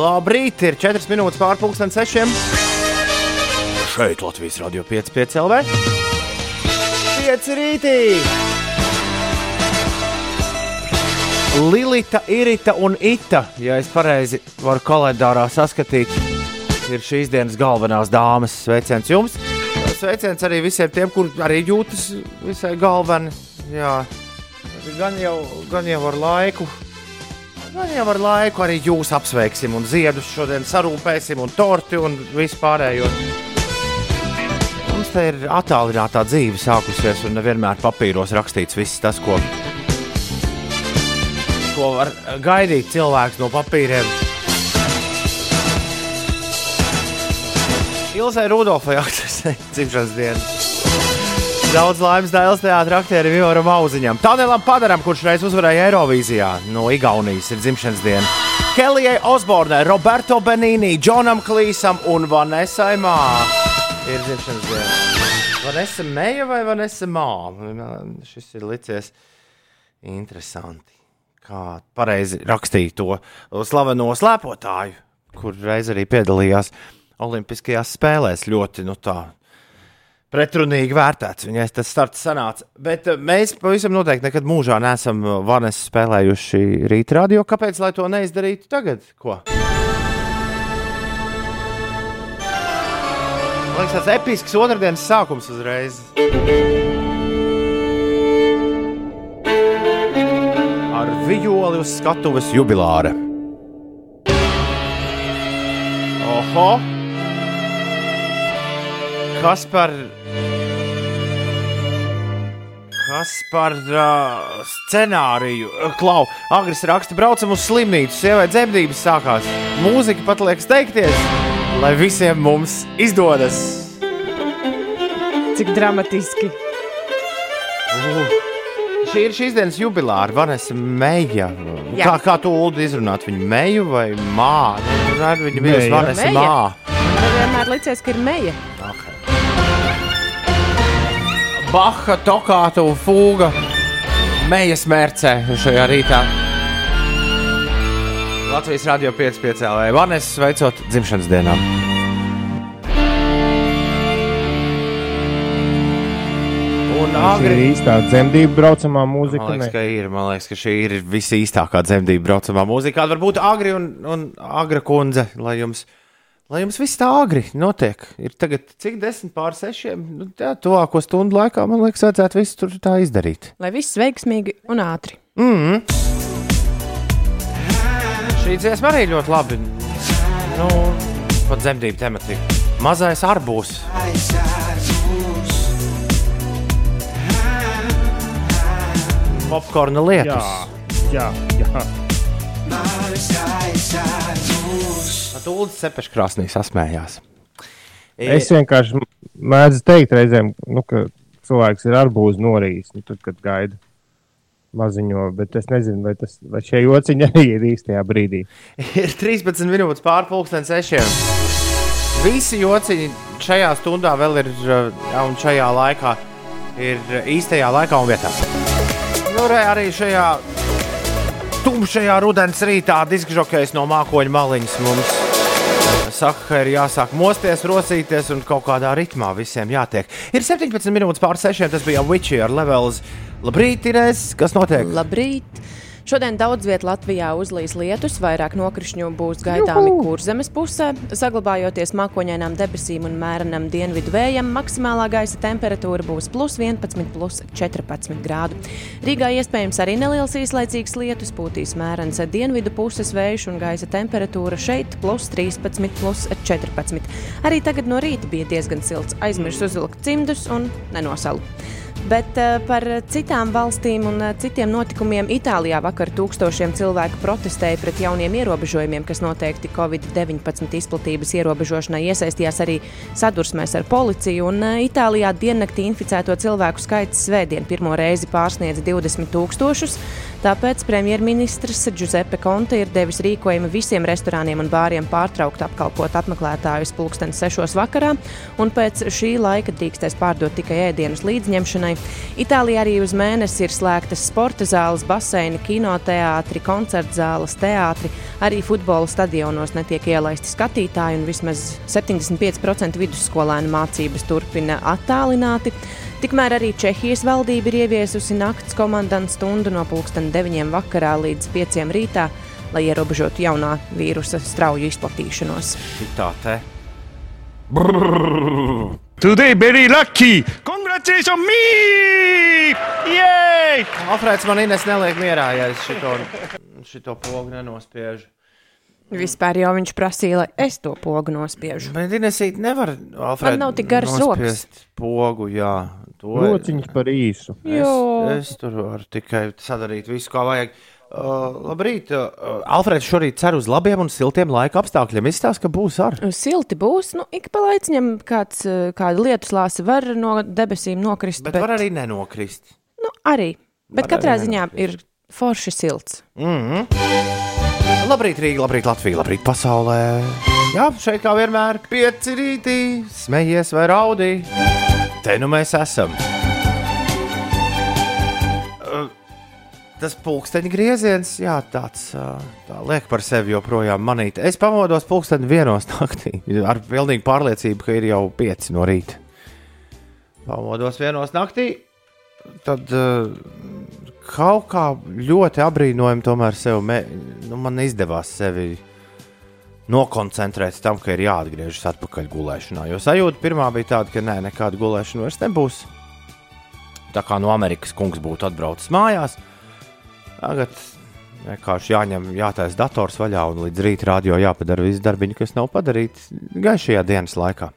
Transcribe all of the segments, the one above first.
Labrīt, ir 4 minūtes pārpusdienas sešiem. Šeit Latvijas radio 5,5 LV. 5 rītī! Lilita, Irita un Ita, ja es pareizi varu kalendārā saskatīt, ir šīs dienas galvenās dāmas. Sveiciens jums! Sveiciens arī visiem tiem, kur arī jūtas visai galveni. Jā, gan jau, gan jau ar laiku. Gan jau ar laiku arī jūs apsveiksim, un ziedus šodien sarūpēsim, un torti un vispārējo. Mums te ir attālinātā dzīve sākusies, un nevienmēr papīros rakstīts viss tas, ko ko var gaidīt cilvēks no papīriem. Ilzai Rudolfai aktrisei dzimšanas diena. Daudz laimes dēls teātris aktierim Ivaram Auziņam. Tanelam Padaram, kurš reiz uzvarēja Eirovīzijā no Igaunijas, ir dzimšanas diena. Kelijai Osbornai, Roberto Benīnī, Džonam Klīsam un Vanesai Mā ir dzimšanas diena. Vanesa Meija vai Vanesa Mā? Šis ir licies interesanti kā pareizi rakstīja to slaveno slēpotāju, kur reiz arī piedalījās Olimpiskajās spēlēs. Ļoti nu, tā, pretrunīgi vērtēts. Viņai tas starts sanāca. Bet eh, mēs pavisam noteikti nekad mūžā neesam Vanesu spēlējuši rītdienā. Kāpēc lai to neizdarītu tagad? Ko? Man liekas, tas episks otrdienas sākums uzreiz. ar vijoli uz skatuves jubilāra. Oho! Kas par. Kas par uh, scenāriju? Klau, Agris raksta, braucam uz slimnīcu, sievai dzemdības sākās. Mūzika pat liekas teikties, lai visiem mums izdodas. Cik dramatiski! Uh. Šī ir šīs dienas jubilāra, Vanessa Meija. Jā. Kā, kā tu Ulu izrunāt viņu meju vai māju? Viņa bija Vanessa. Mā. Man vienmēr liekas, ka ir meja. Baha, tokāta un fūga. Mejas mērcē šajā rītā. Latvijas radio 5,5 LV. Vanessa sveicot dzimšanas dienā. Un Šī ir agri. īstā dzemdību braucamā mūzika. Man liekas, ne? ka ir. Man liekas, ka šī ir visīstākā dzemdību braucamā mūzika. Kāda var būt agri un, un agra kundze, lai jums, lai jums viss tā agri notiek. Ir tagad cik desmit pār sešiem. Nu, tā, tuvāko stundu laikā man liekas, vajadzētu visu tur tā izdarīt. Lai viss veiksmīgi un ātri. Mm. Šī dziesma arī ļoti labi. Nu, pat dzemdību tematika. Mazais arbūs. Popkorna lietus. Jā, jā, jā. Tūlīt cepeškrāsnī sasmējās. Es vienkārši mēdzu teikt reizēm, nu, ka cilvēks ir arbūzu norījis, nu, tad, kad gaida maziņo, bet es nezinu, vai, tas, vai šie jociņi arī ir īstajā brīdī. Ir 13 minūtes pārpusdienas sešiem. Visi jociņi šajā stundā vēl ir, uh, un šajā laikā ir īstajā laikā un vietā. Nu, re, arī šajā tumšajā rudens rītā diskžokējs no mākoņa maliņas mums saka, ka ir jāsāk mosties, rosīties un kaut kādā ritmā visiem jātiek. Ir 17 minūtes pār sešiem, tas bija Witchy ar levels. Labrīt, Inês, kas notiek? Labrīt! Šodien daudz vietā Latvijā uzlīs lietus, vairāk nokrišņu būs gaidāmi kurzemes pusē. Saglabājoties mākoņainām debesīm un mērenam dienvidu vējam, maksimālā gaisa temperatūra būs plus 11, plus 14 grādu. Rīgā iespējams arī neliels īslaicīgs lietus, pūtīs mērens dienvidu puses vējš un gaisa temperatūra šeit plus 13, plus 14. Arī tagad no rīta bija diezgan silts, aizmirst uzvilkt cimdus un nenosalu. Bet uh, par citām valstīm un uh, citiem notikumiem Itālijā vakar tūkstošiem cilvēku protestēja pret jauniem ierobežojumiem, kas noteikti Covid-19 izplatības ierobežošanai iesaistījās arī sadursmēs ar policiju. Un, uh, Itālijā diennaktī inficēto cilvēku skaits svētdien pirmo reizi pārsniedz 20 tūkstošus. Tāpēc premjerministrs Giuseppe Conte ir devis rīkojumu visiem restorāniem un bāriem pārtraukt apkalpot apmeklētājus pulksteni sešos vakarā, un pēc šī laika drīkstēs pārdot tikai ēdienus līdzņemšanai. Itālijā arī uz mēnesi ir slēgtas sporta zāles, baseini, kinoteātri, koncertzāles, teātri. Arī futbola stadionos netiek ielaisti skatītāji, un vismaz 75% vidusskolēnu mācības turpina attālināti. Tikmēr arī Čehijas valdība ir ieviesusi nakts komandantu stundu no 9.00 vakarā līdz 5.00 rītā, lai ierobežotu jaunā vīrusa strauju izplatīšanos. Tā te. Today very lucky! Congratulations me! Yay! Alfrēds man Ines neliek mierā, ja es šito, šito pogu nenospiežu. Vispār jau viņš prasīja, lai es to pogu nospiežu. Bet Inesīt nevar, Alfred, Man nav tik garas nospiest pogu, jā. To Rociņš par īsu. es, es tur varu tikai sadarīt visu, kā vajag. Uh, labrīt, uh, Alfrēds šorīt cer uz labiem un siltiem laika apstākļiem. Izstāsta, ka būs ar. Silti būs, nu, ik pa laiciņam kāds, eh, kāda lietuslāse var no debesīm nokrist. Bet, bet var arī nenokrist. Nu, arī. Bet Var katrā arī ziņā nenokrist. ir forši silts. Labrīt, Rīga, labrīt, Latvija, labrīt, pasaulē. Jā, šeit kā vienmēr pieci rītī, smejies vai raudī. Te nu mēs esam. Tas pulksteņa grieziens, jā, tāds uh, tā liek par sevi joprojām manīt. Es pamodos pulksteni vienos naktī, ar pilnīgu pārliecību, ka ir jau pieci no rīta. Pamodos vienos naktī, tad uh, kaut kā ļoti apbrīnojami tomēr sev, mē, nu, man izdevās sevi nokoncentrēt tam, ka ir jāatgriežas atpakaļ gulēšanā. Jo sajūta pirmā bija tāda, ka nē, nekāda gulēšana vairs nebūs. Tā kā no Amerikas kungs būtu atbraucis mājās, tagad vienkārši jāņem, jātaisa dators vaļā un līdz rīta rādio jāpadara viss darbiņš, kas nav padarīts gaišajā dienas laikā.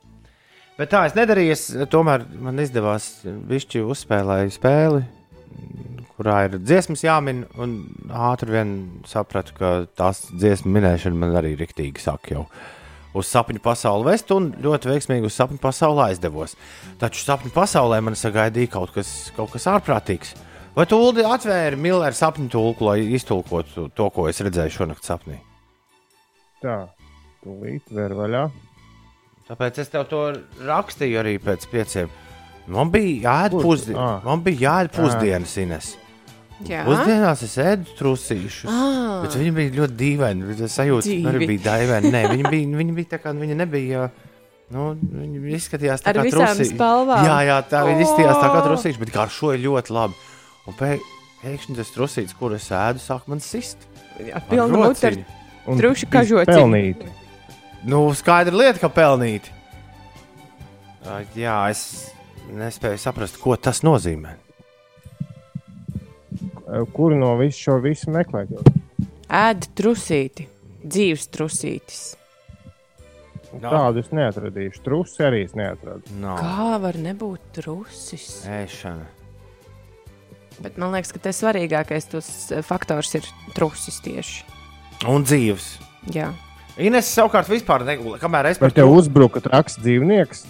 Bet tā es nedarīju. Es, tomēr man izdevās višķi uzspēlēt spēli, kurā ir dziesmas jāmin. Ātri vien sapratu, ka tās dziesmu minēšana man arī riktīgi sāk jau uz sapņu pasauli vest, un ļoti veiksmīgi uz sapņu pasauli aizdevos. Taču sapņu pasaulē man sagaidīja kaut kas, kaut kas ārprātīgs. Vai tu Ulu atvēri Milleru sapņu tulku, lai iztulkotu to, ko es redzēju šonakt sapnī? Tā, tūlīt ver vaļā. Tāpēc es tev to rakstīju arī pēc pieciem. Man bija jāēd Kur? pusdienas, Ā. man bija jāēd pusdienas, Ines. Jā, Pusdienās es ēdu trusīšus. Ah. Bet viņi bija ļoti dīvaini. Ka Dzīvi. viņi bija dīvaini. Nē, viņi bija, viņi bija tā kā viņi nebija. Nu, viņi izskatījās tā Ar kā visām trusī- spalvām? Jā, jā, tā viņi izskatījās tā kā trusīši, bet garšoja ļoti labi. Un pē- pēkšņi tas trusīts, kur es ēdu, sāk man sist. jā Ar pilna mute ar Truši viss kažociņi. pelnīti. Nu, skaidra lieta, ka pelnīt. Ā, Jā, es nespēju saprast, ko tas nozīmē. Kuru no visu šo visu meklēt? Ēd trusīti, dzīves trusītis. Tādu es neatradīšu. Trusi arī es neatradu. Nav Kā var nebūt trusis? ēšana. Bet man liekas, ka tas svarīgākais tos eh, faktors ir trusis tieši. Un dzīves. Jā. Ines savukārt vispār negulēja. Kamēr es par tev to uzbruka traks dzīvnieks?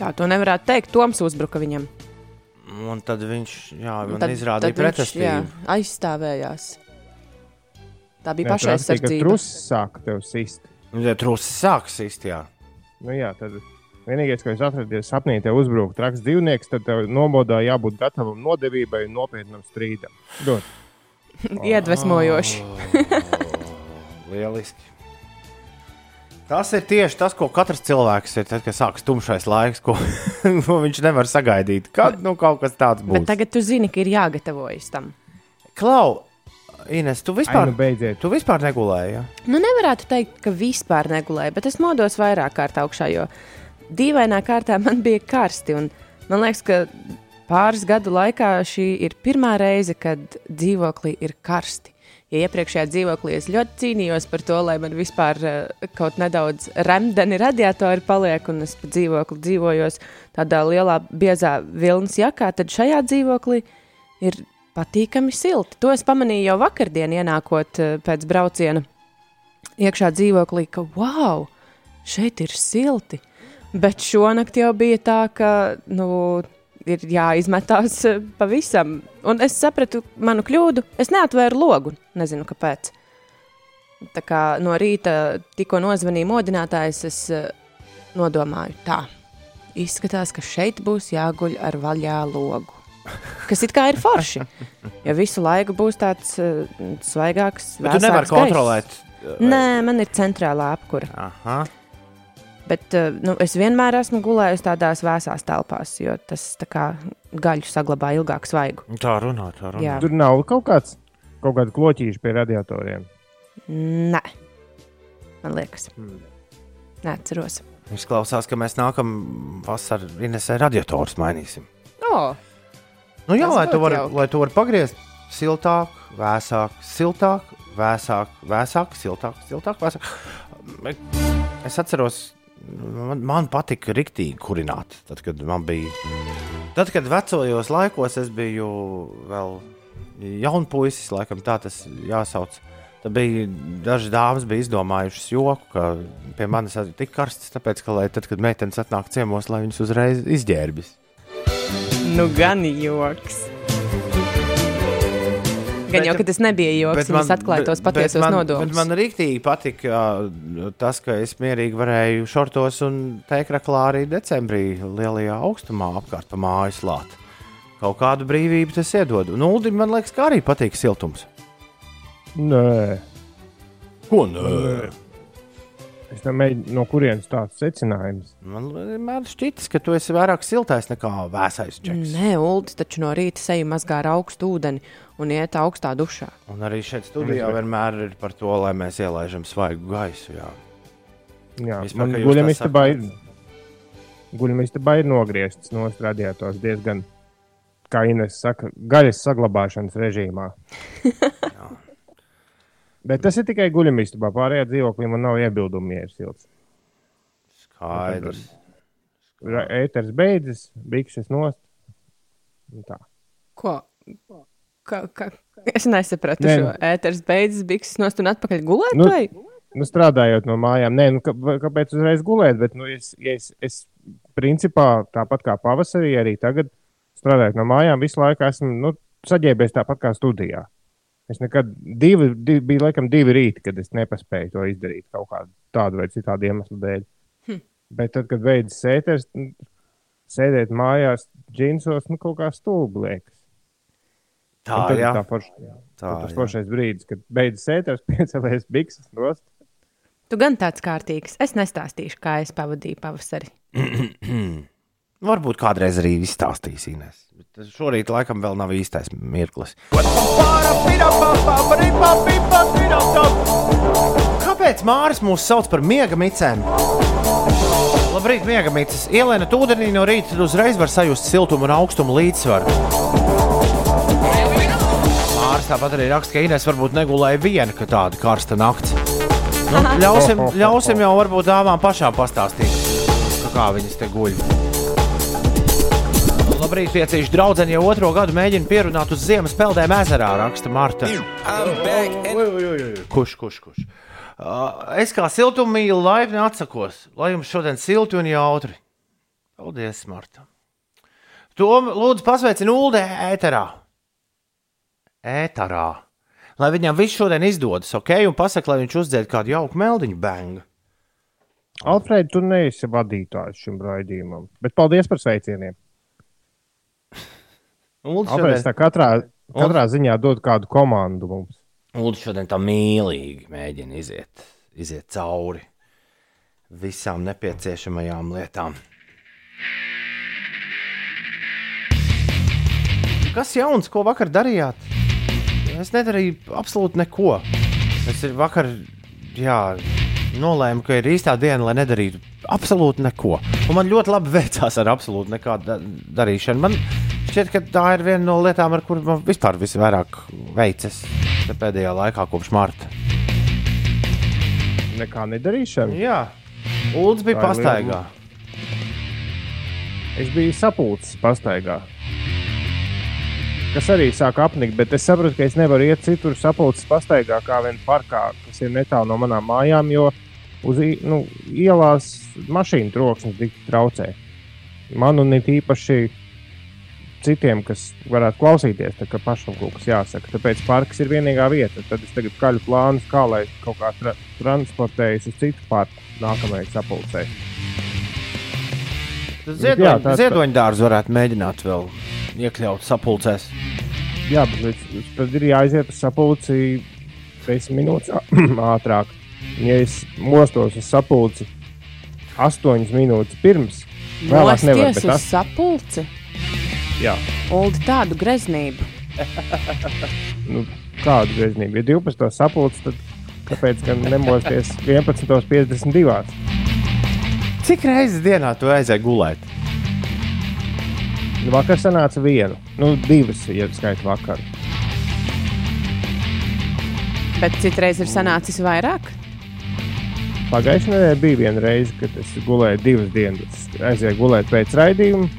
Tā to nevarētu teikt. Toms uzbruka viņam. Un tad viņš jā, Un man izrādīja tad jā, pretestību. aizstāvējās. Tā bija ka pašaizsardzība. Trusis sāk tev sist. Nu, Ja trūcis sāks īsti, jā. Nu, jā, tad vienīgais, ko es atradu, ir sapnī, te uzbruka traks dzīvnieks. Tad tev nomodā jābūt gatavam nodevībai un nopietnam strīdam. Dod. Iedvesmojoši. Lieliski. Tas ir tieši tas, ko katrs cilvēks ir. Tad, kad sākas tumšais laiks, ko, ko viņš nevar sagaidīt. Kad nu, kaut kas tāds būs. Bet tagad tu zini, ka ir jāgatavojas tam. Klau, Ines, tu Ai, vispār, nu beidziet. tu vispār negulēji. Ja? Nu, nevarētu teikt, ka vispār negulēju, bet es modos vairāk kārt augšā, jo dīvainā kārtā man bija karsti. Man liekas, ka pāris gadu laikā šī ir pirmā reize, kad dzīvoklī ir karsti. Ja iepriekšējā dzīvoklī es ļoti cīnījos par to, lai man vispār uh, kaut nedaudz remdeni radiatori paliek, un es pa dzīvokli dzīvojos tādā lielā, biezā vilnas jakā, tad šajā dzīvoklī ir patīkami silti. To es pamanīju jau vakardien, ienākot uh, pēc brauciena iekšā dzīvoklī, ka wow, šeit ir silti. Bet šonakt jau bija tā, ka nu, ir jāizmetās eh, pavisam. Un es sapratu manu kļūdu. Es neatvēru logu. Nezinu, kāpēc. Tā kā no rīta tikko nozvanīja modinātājs, es eh, nodomāju tā. Izskatās, ka šeit būs jāguļ ar vaļā logu. Kas it kā ir forši. Ja visu laiku būs tāds uh, svaigāks, Bet tu nevari kontrolēt. Vai... Nē, man ir centrālā apkura. Bet uh, nu, es vienmēr esmu gulējusi tādās vēsās telpās, jo tas kā, gaļu saglabā ilgāk svaigu. Tā runā, tā runā. Jā. Tur nav kaut kāds, kaut kāda kloķīša pie radiatoriem. Nē, man liekas, neatceros. Izklausās, ka mēs nākamā vasarā Inesē radiatorus mainīsim. Oh, Nu, jā, lai tu būtu vari jauki. lai tu vari pagriezt siltāk, vēsāk, siltāk, vēsāk, vēsāk, siltāk, siltāk, vēsāk. Es atceros, man, man patika riktīgi kurināt. Tad, kad man bija, tad, kad vecajos laikos es biju vēl jaunpuisis, laikam tā tas jāsauc. Tad bija daži dāmas, bija izdomājušas joku, ka pie manis ir tik karsts, tāpēc, ka, lai tad, kad meitenes atnāk ciemos, lai viņas uzreiz izģērbjas. nu gan joks. Gan jau, ka tas nebija joks, Bet viņas atklāja tos patiesos man, nodomus. bet Man rīktīgi patika tas, ka es mierīgi varēju šortos un teikraklā arī decembrī lielajā augstumā apkārt pa māju slāt. Kaut kādu brīvību tas iedod. Un Uldim, man liekas, kā arī patīk siltums. Nē, Ko nē? Es nemēģinu, no kurienes tāds secinājums. Man vienmēr šķitis, ka tu esi vairāk siltais nekā vēsais čeks. Nē, Uldis taču no rīta seju mazgā ar augstu ūdeni un iet augstā dušā. Un arī šeit studijā vienmēr ir par to, lai mēs ielaižam svaigu gaisu. Jā. Jā, Vispār, man guļamistabā ir, guļamistabā ir nogriezts no radiators diezgan, kā Ines saka, gaļas saglabāšanas režīmā. Bet tas ir tikai guļamistabā. Pārējā dzīvoklī man nav iebildumi, ja ir silts. Skaidrs. Ēters beidzas, bikses nost. Tā. Ko? Ka, ka, es nesapratu Nē, šo nu- ēteru beidzas, bikses nost un atpakaļ gulēt. Nu? Nu, strādājot no mājām, nē, nu, kā, kāpēc uzreiz gulēt? Bet, nu, es, es, es principā tāpat kā pavasarī, arī tagad strādājot no mājām, visu laiku esmu nu, saģērbies tāpat kā studijā. Es nekad, divi, divi, bija laikam divi rīti, kad es nepaspēju to izdarīt kaut kādu tādu vai citādu iemeslu dēļ. Hm. Bet tad, kad beidzas sēters, nu, sēdēt mājās, džinsos, nu, kaut kā stulbi liekas. Tā, ir tā forša, Tā, tas jā. foršais brīdis, kad beidzas sēters, piecēlēs bikses nost. Tu gan tāds kārtīgs. Es nestāstīšu, kā es pavadīju pavasari. Varbūt kādreiz arī izstāstīs. Bet šorīt laikam vēl nav īstais mirklis. Kāpēc Mārcis mūs sauc par miega micēm? Labrīt, miega micis. Ielēna ūdenī no rīta, uzreiz var sajust siltumu un augstumu līdzsvaru. Mārcis tāpat arī raksta, ka Ines varbūt negulēja viena, ka tāda karsta nakts. Nu, ļausim, ļausim jau varbūt dāmām pašām pastāstīt, kā viņas te guļ. Piecīši draugi jau otro gadu mēģina pierunāt uz ziemas peldēm ezerā, raksta Marta. Kurš, kurš, kurš? Es kā siltumīlu laipni atsakos, lai jums šodien silti un jautri. Paldies, Marta. To lūdzu pasveicinu Uldē ēterā. Ēterā. Lai viņam viss šodien izdodas, ok, un pasaka, lai viņš uzdzied kādu jauku meldiņu bēngu. Alfrēds, tu neesi vadītājs šim raidījumam, bet paldies par sveicieniem. Ulds Alfrēds tā šodien, katrā, katrā ziņā dod kādu komandu mums. Ulds šodien tā mīlīgi mēģina iziet, iziet cauri visām nepieciešamajām lietām. Kas jauns, ko vakar darījāt? Es nedarīju absolūti neko. Es ir vakar jā, nolēmu, ka ir īstā diena, lai nedarītu absolūti neko. Un man ļoti labi veicās ar absolūti nekādu da darīšanu. Man šķiet, ka tā ir viena no lietām, ar kurām man vispār visvairāk veicas pēdējā laikā, kopš marta. Nekā nedarīšana? Jā, Ulds bija pastaigā. Es biju sapulcis pastaigā. Kas arī sāk apnikt, bet es saprotu, ka es nevaru iet citur sapulcis pastaigā, kā vien parkā, kas ir netālu no manām mājām, jo uz nu, ielās mašīnu troksnis tik traucē. Man un it īpaši citiem, kas varētu klausīties, tā kā pašam kaut kas jāsaka. Tāpēc parks ir vienīgā vieta. Tad es tagad kaļu plānus, kā lai kaut kā tra transportējas uz citu parku nākamajai jā, ziedoņa dārzu varētu mēģināt vēl iekļaut sapulcēs. Jā, bet tad ir jāaiziet uz sapulci 10 minūtes ātrāk. Ja es mostos uz sapulci 8 minūtes pirms, vēlāk nevaru. Tas ir sapulci. Jā. Uldi tādu greznību. nu, kādu greznību? Ja 12. sapulcis, tad kāpēc gan nemosties 11.52? Cik reizes dienā tu aizēji gulēt? Nu, vakar sanāca viena, nu, divas, ja skaita vakaru. Bet citreiz ir sanācis vairāk? Pagājušajā nedēļā bija viena reize, kad es gulēju divas dienas. Es aizēju gulēt pēc raidījuma,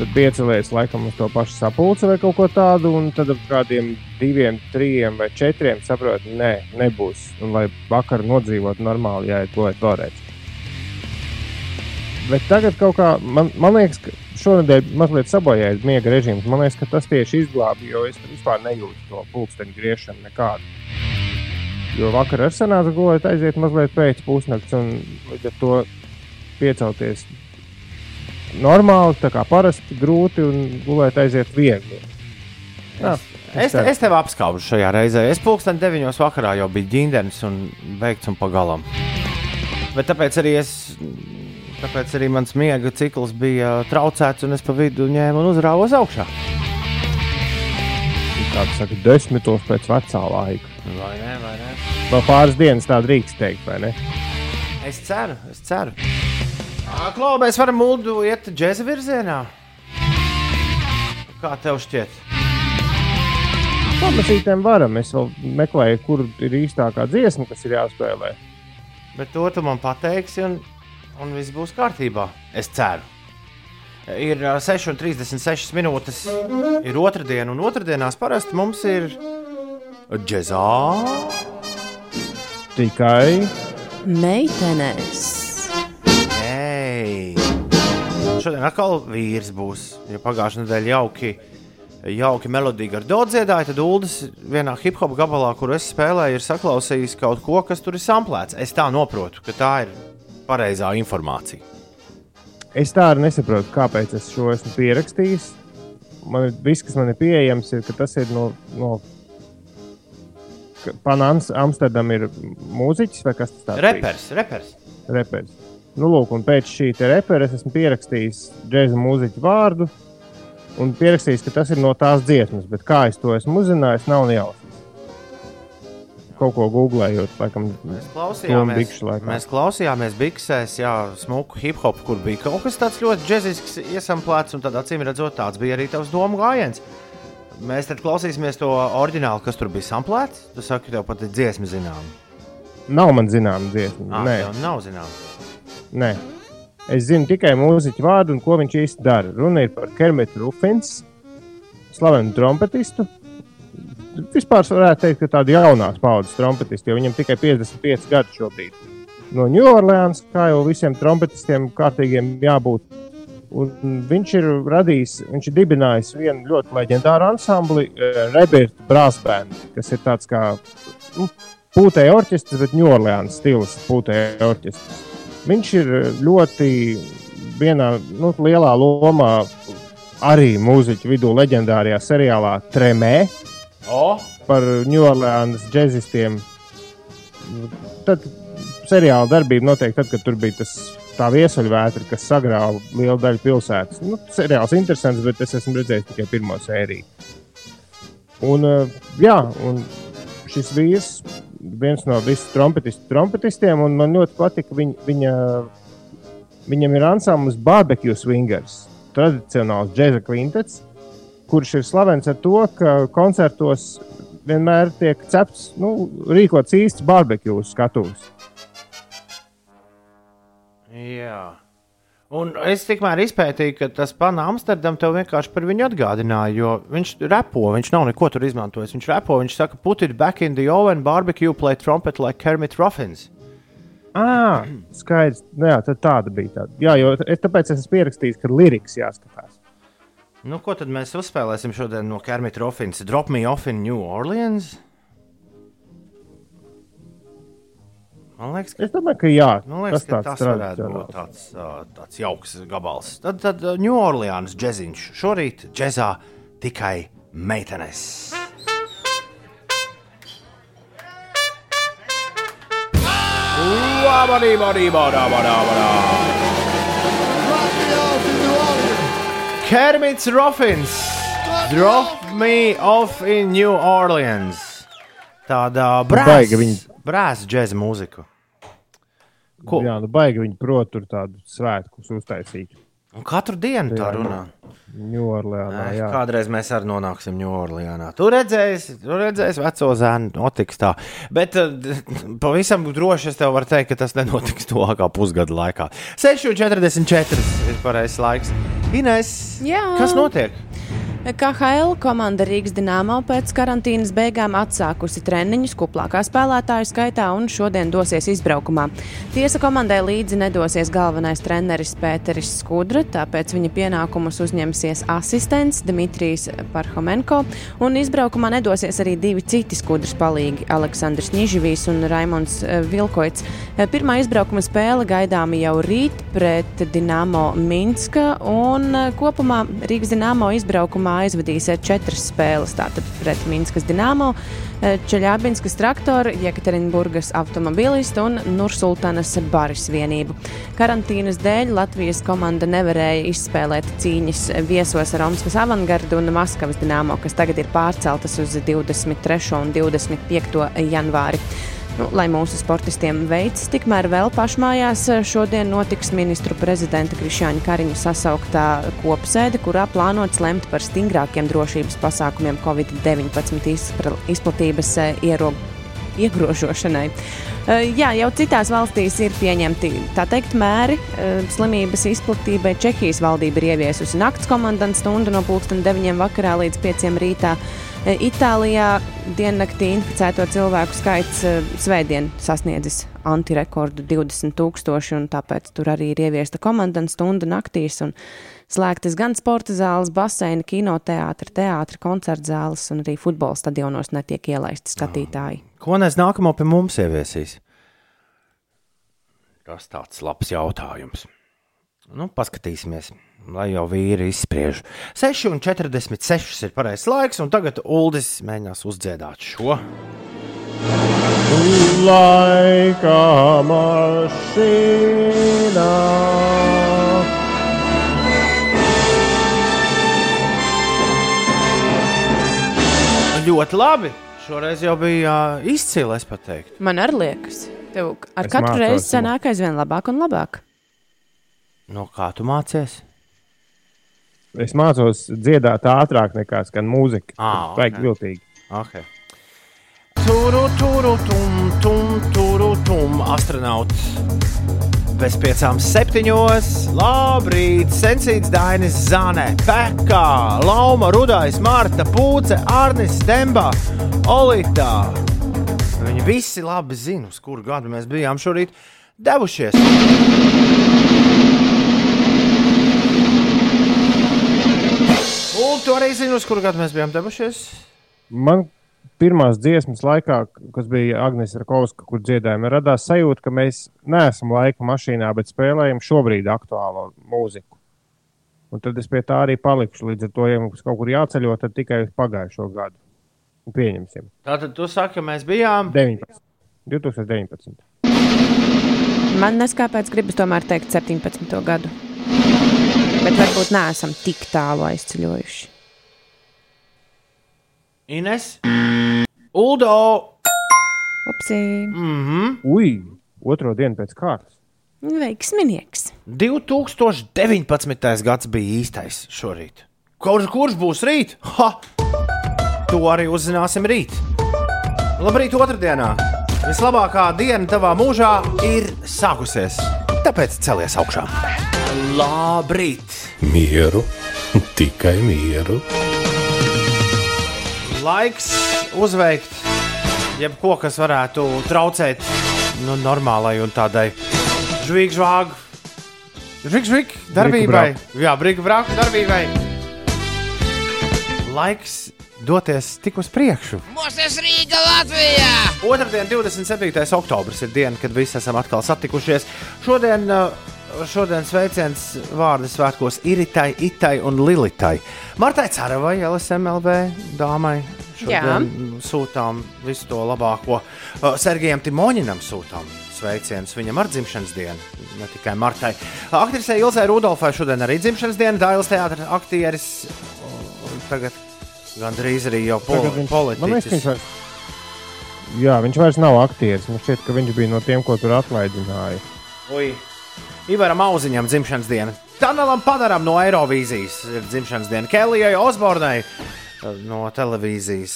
Tad piecelies laikam uz to pašu sapulci vai kaut ko tādu, un tad ap kādiem diviem, trim vai četriem saprotu, nē, nebūs. Un lai vakar nodzīvot normāli, jāiet gulēt vēlreiz. Bet tagad kaut kā, man, man liekas, ka šonadēļ mazliet sabojājis miega režīms. Man liekas, ka tas tieši izglābi, jo es vispār nejūtu to pulksteņa griešanu nekādu. Jo vakar ar sanāca gulēt aiziet mazliet pēc pusnakts, un līdz ar to piecelties normāli, tā kā parasti, grūti un gulēt aiziet viegli. Jā, es, es, tev apskaužu šajā reizē. Es pulksten 9. vakarā jau biju ģindenis un veikts un pagalam. Bet tāpēc arī, es, tāpēc arī mans miega cikls bija traucēts, un es pa vidu ņēmu un uzrāvu uz augšu. Kāds saka, desmitos pēc vecā laika. Vai ne? Vai ne? Vēl pāris dienas tā drīkst teikt, vai ne? Es ceru, es ceru. Klau, mēs varam mūdu iet džēza virzienā. Kā tev šķiet? Pamasītēm varam. Es vēl meklēju, kur ir īstākā dziesma, kas ir jāspēlē. Bet to tu man pateiksi, un, un viss būs kārtībā. Es ceru. Ir 6,36 minūtes. Ir otrdiena, un otrdienās parasti mums ir džēzā. Tikai meitenes. Šodien atkal vīrs būs. Ja pagājušā nedēļa jauki, jauki melodija ar dodu dziedāju, tad Ulas vienā hip hop gabalā, kur es spēlēju, ir saklausījis kaut ko, kas tur ir samplēts. Es tā saprotu, ka tā ir pareizā informācija. Es tā arī nesaprotu, kāpēc es šo esmu pierakstījis. Man ir viss, kas man ir pieejams, ir, tas ir no. no Panāns Amsterdam ir mūziķis vai kas tas ir? Repers, repers. repers. Nu, lūk, un pēc šī repera es esmu pierakstījis džēza mūziķu vārdu un pierakstījis, ka tas ir no tās dziesmas. Bet kā es to esmu uzzinājis, nav jausmas. Kaut ko googlējot, laikam, mēs klausījāmies, bikšu, laikam. mēs klausījāmies Biksēs, jā, smuku hip hop, kur bija kaut kas tāds ļoti džēzisks, iesamplēts, un tad acīm redzot, tāds bija arī tavs domu gājiens. Mēs tad klausīsimies to oriģinālu, kas tur bija samplēts. Tu saki, tev pat ir dziesma zināma. Nav man zināma dziesma. Ah, Nē, nav zināma. Nē. Es zinu tikai mūziķu vārdu un ko viņš īsti dara. Runa ir par Kermitu Rufins, slavenu trompetistu. Vispār varētu teikt, ka tāda jaunās paudzes trompetisti, jo viņam tikai 55 gadi šobrīd. No Ņūorleānas, kā jau visiem trompetistiem, kārtīgiem jābūt. Un viņš ir radījis, viņš ir dibinājis vienu ļoti leģendāru ansambli, uh, Rebirta Band, kas ir tāds kā nu, pūtēja orķestris, bet Ņūorleānas stils pūtēja orķestris. Viņš ir ļoti vienā nu, lielā lomā arī mūziķu vidū leģendārajā seriālā Tremē oh. par Ņūorleānas džēzistiem. Tad seriāla darbība notiek tad, kad tur bija tas tā viesuļvētra, kas sagrāva lielu daļu pilsētas. Nu, seriāls interesants, bet es esmu redzējis tikai pirmo sēriju. Un, jā, un šis vīrs viens no trompetistiem, un man ļoti patika viņa, viņa, viņam ir ansamblis Barbecue Swingers, tradicionāls džēza kvintets, kurš ir slavens ar to, ka koncertos vienmēr tiek cepts, nu, rīkots īsts barbekju skatuves. Jā. Un es tikmēr izpētīju, ka tas pana Amsterdam tev vienkārši par viņu atgādināja, jo viņš repo, viņš nav neko tur izmantojis. Viņš repo, viņš saka, put it back in the oven, barbecue, play trumpet like Kermit Ruffins. Ah, skaidrs. Nu, jā, tāda bija tāda. Jā, jo es tāpēc esmu pierakstījis, ka liriks jāskatās. Nu, ko tad mēs uzspēlēsim šodien no Kermita Ruffins? Drop me off in New Orleans? Man liekas, ka, Es domāju, ka jā, man liekas, ka tas varētu būt tāds, tāds jauks gabals. Tad, tad New Orleans džeziņš. Šorīt džezā tikai meitenes. Badā, badā, badā. Kermits Ruffins. Drop me off in New Orleans. Tāda viņi- brāzas džēza mūzika. Ko? Jā, nu baigi viņi prot tur tādu svētkus uztaisīt. Un katru dienu tā Jā, runā. Ņūorleānā. Kādreiz mēs arī nonāksim New Orleānā. Tur redzēs, tur redzēs veco zēnu, notiks tā. Bet uh, pavisam droši es tev varu teikt, ka tas nenotiks tuvākā pusgada laikā. 6,44 ir pareizais laiks. Ines, Jā. kas notiek? KHL komanda Rīgas Dienāmo pēc karantīnas beigām atsākusi treniņus kuplākā spēlētāju skaitā un šodien dosies izbraukumā. Tiesa komandai līdzi nedosies galvenais treneris Pēteris Skudra, tāpēc viņa pienākumus uzņemsies asistents Dmitrijs Parhomenko, un izbraukumā nedosies arī divi citi Skudras palīgi - Aleksandrs Niživīs un Raimons eh, Vilkoits. Eh, Pirmā izbraukuma spēle gaidāma jau rīt pret Dienāmo Minska, un eh, kopumā Rīgas Dienāmo izbraukumā aizvadīs eh, četras spēles. Tātad pret Minskas Dienāmo, eh, Čeļābinskas traktoru, Jekaterinburgas automobilistu un Nursultanas baris vienību. Karantīnas dēļ Latvijas komanda nevarēja izspēlēt cīņas viesos ar Omskas avangardu un Maskavas Dienāmo, kas tagad ir pārceltas uz 23. un 25. janvāri. Nu, lai mūsu sportistiem veicas, tikmēr vēl pašmājās šodien notiks ministru prezidenta Krišāņa Kariņa sasauktā kopsēde, kurā plānots lemt par stingrākiem drošības pasākumiem Covid-19 izpra- izplatības eh, ierobežojumiem iegrožošanai. Eh, Jā, jau citās valstīs ir pieņemti tā teikt mēri eh, slimības izplatībai. Čehijas valdība ir ieviesusi nakts komandas stundu no 9.00 vakarā līdz 5.00 rītā. Eh, Itālijā diennaktī inficēto cilvēku skaits eh, svētdien sasniedzis antirekordu 20,000, un tāpēc tur arī ir ieviesta komandas stunda naktīs. un Slēgtas gan sporta zāles, baseini, kinoteātris, teātris, koncerta zāles un arī futbola stadionos netiek ielaisti skatītāji. Ko nes nākamo pie mums ieviesīs? Tas tāds labs jautājums. Nu, paskatīsimies, lai jau vīri izspriež. 6,46 ir pareizais laiks, un tagad Uldis mēģinās uzdziedāt šo. Laika mašīnā. Ļoti labi. Šoreiz jau bija uh, izcili, es teiktu. Man arī liekas, tev ar Es katru mācos, reizi sanāk aizvien labāk un labāk. No kā tu mācies? Es mācos dziedāt ātrāk nekā skan mūzika. Ā, Vajag ok. viltīgi. Okay. Turu, turu, tum, tum, turu, tum, astronauts. Bez piecām septiņos, labrīt, sensīts Dainis Zānē, Pekā, Lauma, Rudais, Marta, Pūce, Arnis, Demba, Olitā. Viņi visi labi zina, uz kuru gadu mēs bijām šorīt devušies. Tu arī zini, uz kuru gadu mēs bijām devušies? Man pirmās dziesmas laikā, kas bija Agnēs Rakovska, kur dziedājām, radās sajūta, ka mēs neesam laika mašīnā, bet spēlējam šobrīd aktuālo mūziku. Un tad es pie tā arī palikšu. Līdz ar to, ja mums kaut kur jāceļo, tad tikai uz pagājušo gadu. Un Pieņemsim. Tātad tu saki, ka mēs bijām 19. 2019. Man neskāpēc gribas tomēr teikt 17. gadu. Bet varbūt neesam tik tālu aizceļojuši. Ines, Uldo. Upsi, Mhm. Ui, otro dienu pēc kārtas. veiksminieks. 2019. gads bija īstais šorīt. kurš, kurš būs rīt? Ha! To arī uzzināsim rīt. Labrīt, otrdienā! Vislabākā diena tavā mūžā ir sākusies. Tāpēc celies augšā. Labrīt! Mieru, tikai mieru. Laiks uzveikt jebko, kas varētu traucēt nu, normālai un tādai žvīgžvāgu, žvīgžvīgu darbībai. Jā, brīvā brāku darbībai. Laiks doties tik uz priekšu. Mūsu Rīga Latvijā! Otradien, 27. oktobris, ir diena, kad visi esam atkal satikušies. Šodien, uh, šodien sveiciens vārdu svētkos Iritai, Itai un Lilitai. Martai Caravai, LSMLB dāmai. Šodien sūtām visu to labāko. Uh, Sergejam Timoņinam sūtām sveicienus. Viņam ar dzimšanas dienu, ne tikai Martai. Aktrisei Ilzai Rudolfai šodien arī dzimšanas diena, Dāvidas teātris, aktieris. uh, Tagad gandrīz arī jau pol viņš- politiķis. viņš vairs- Jā, viņš vairs nav aktieris. Man šķiet, ka viņš bija no tiem, ko tur atlaidināja. Ui. Ivaram Auziņam dzimšanas diena. Tanelam Padaram no Eirovīzijas ir dzimšanas diena. Kelijai Osbornai eh, no televīzijas.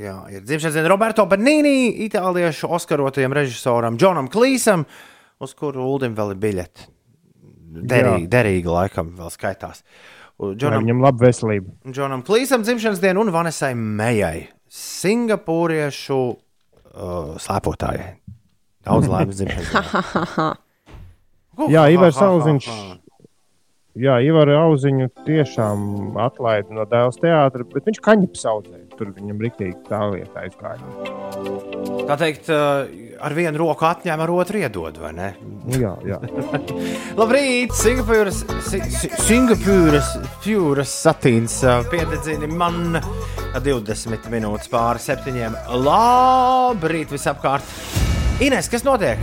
Jā, ir dzimšanas diena Roberto Benīni, itāliešu oskarotajam režisoram Džonam Klīsam, uz kuru Uldim vēl ir biļete. Derīgi, derīgi laikam vēl skaitās. Džonam, Viņam laba veselība. Džonam Klīsam dzimšanas diena un Vanesai Mejai, Singapūriešu uh, slēpotājai. Daudz laimes dzimšanas dienā. Jā, Ivars Ha, ha, ha, Auziņš. ha. Jā, Ivaru Auziņu tiešām atlaida no dēls teātra, bet viņš kaņepes audzēja. Tur viņam rīktīgi tā lieta aizgāja. Tā teikt, uh, ar vienu roku atņem, ar otru iedod, vai ne? Nu, jā, jā. Labrīt, Singapūras, Si- Si- Singapūras Fjūras satīns uh, piededzini man 20 minūtes pāri septiņiem. Labrīt, visapkārt! Ines, kas notiek?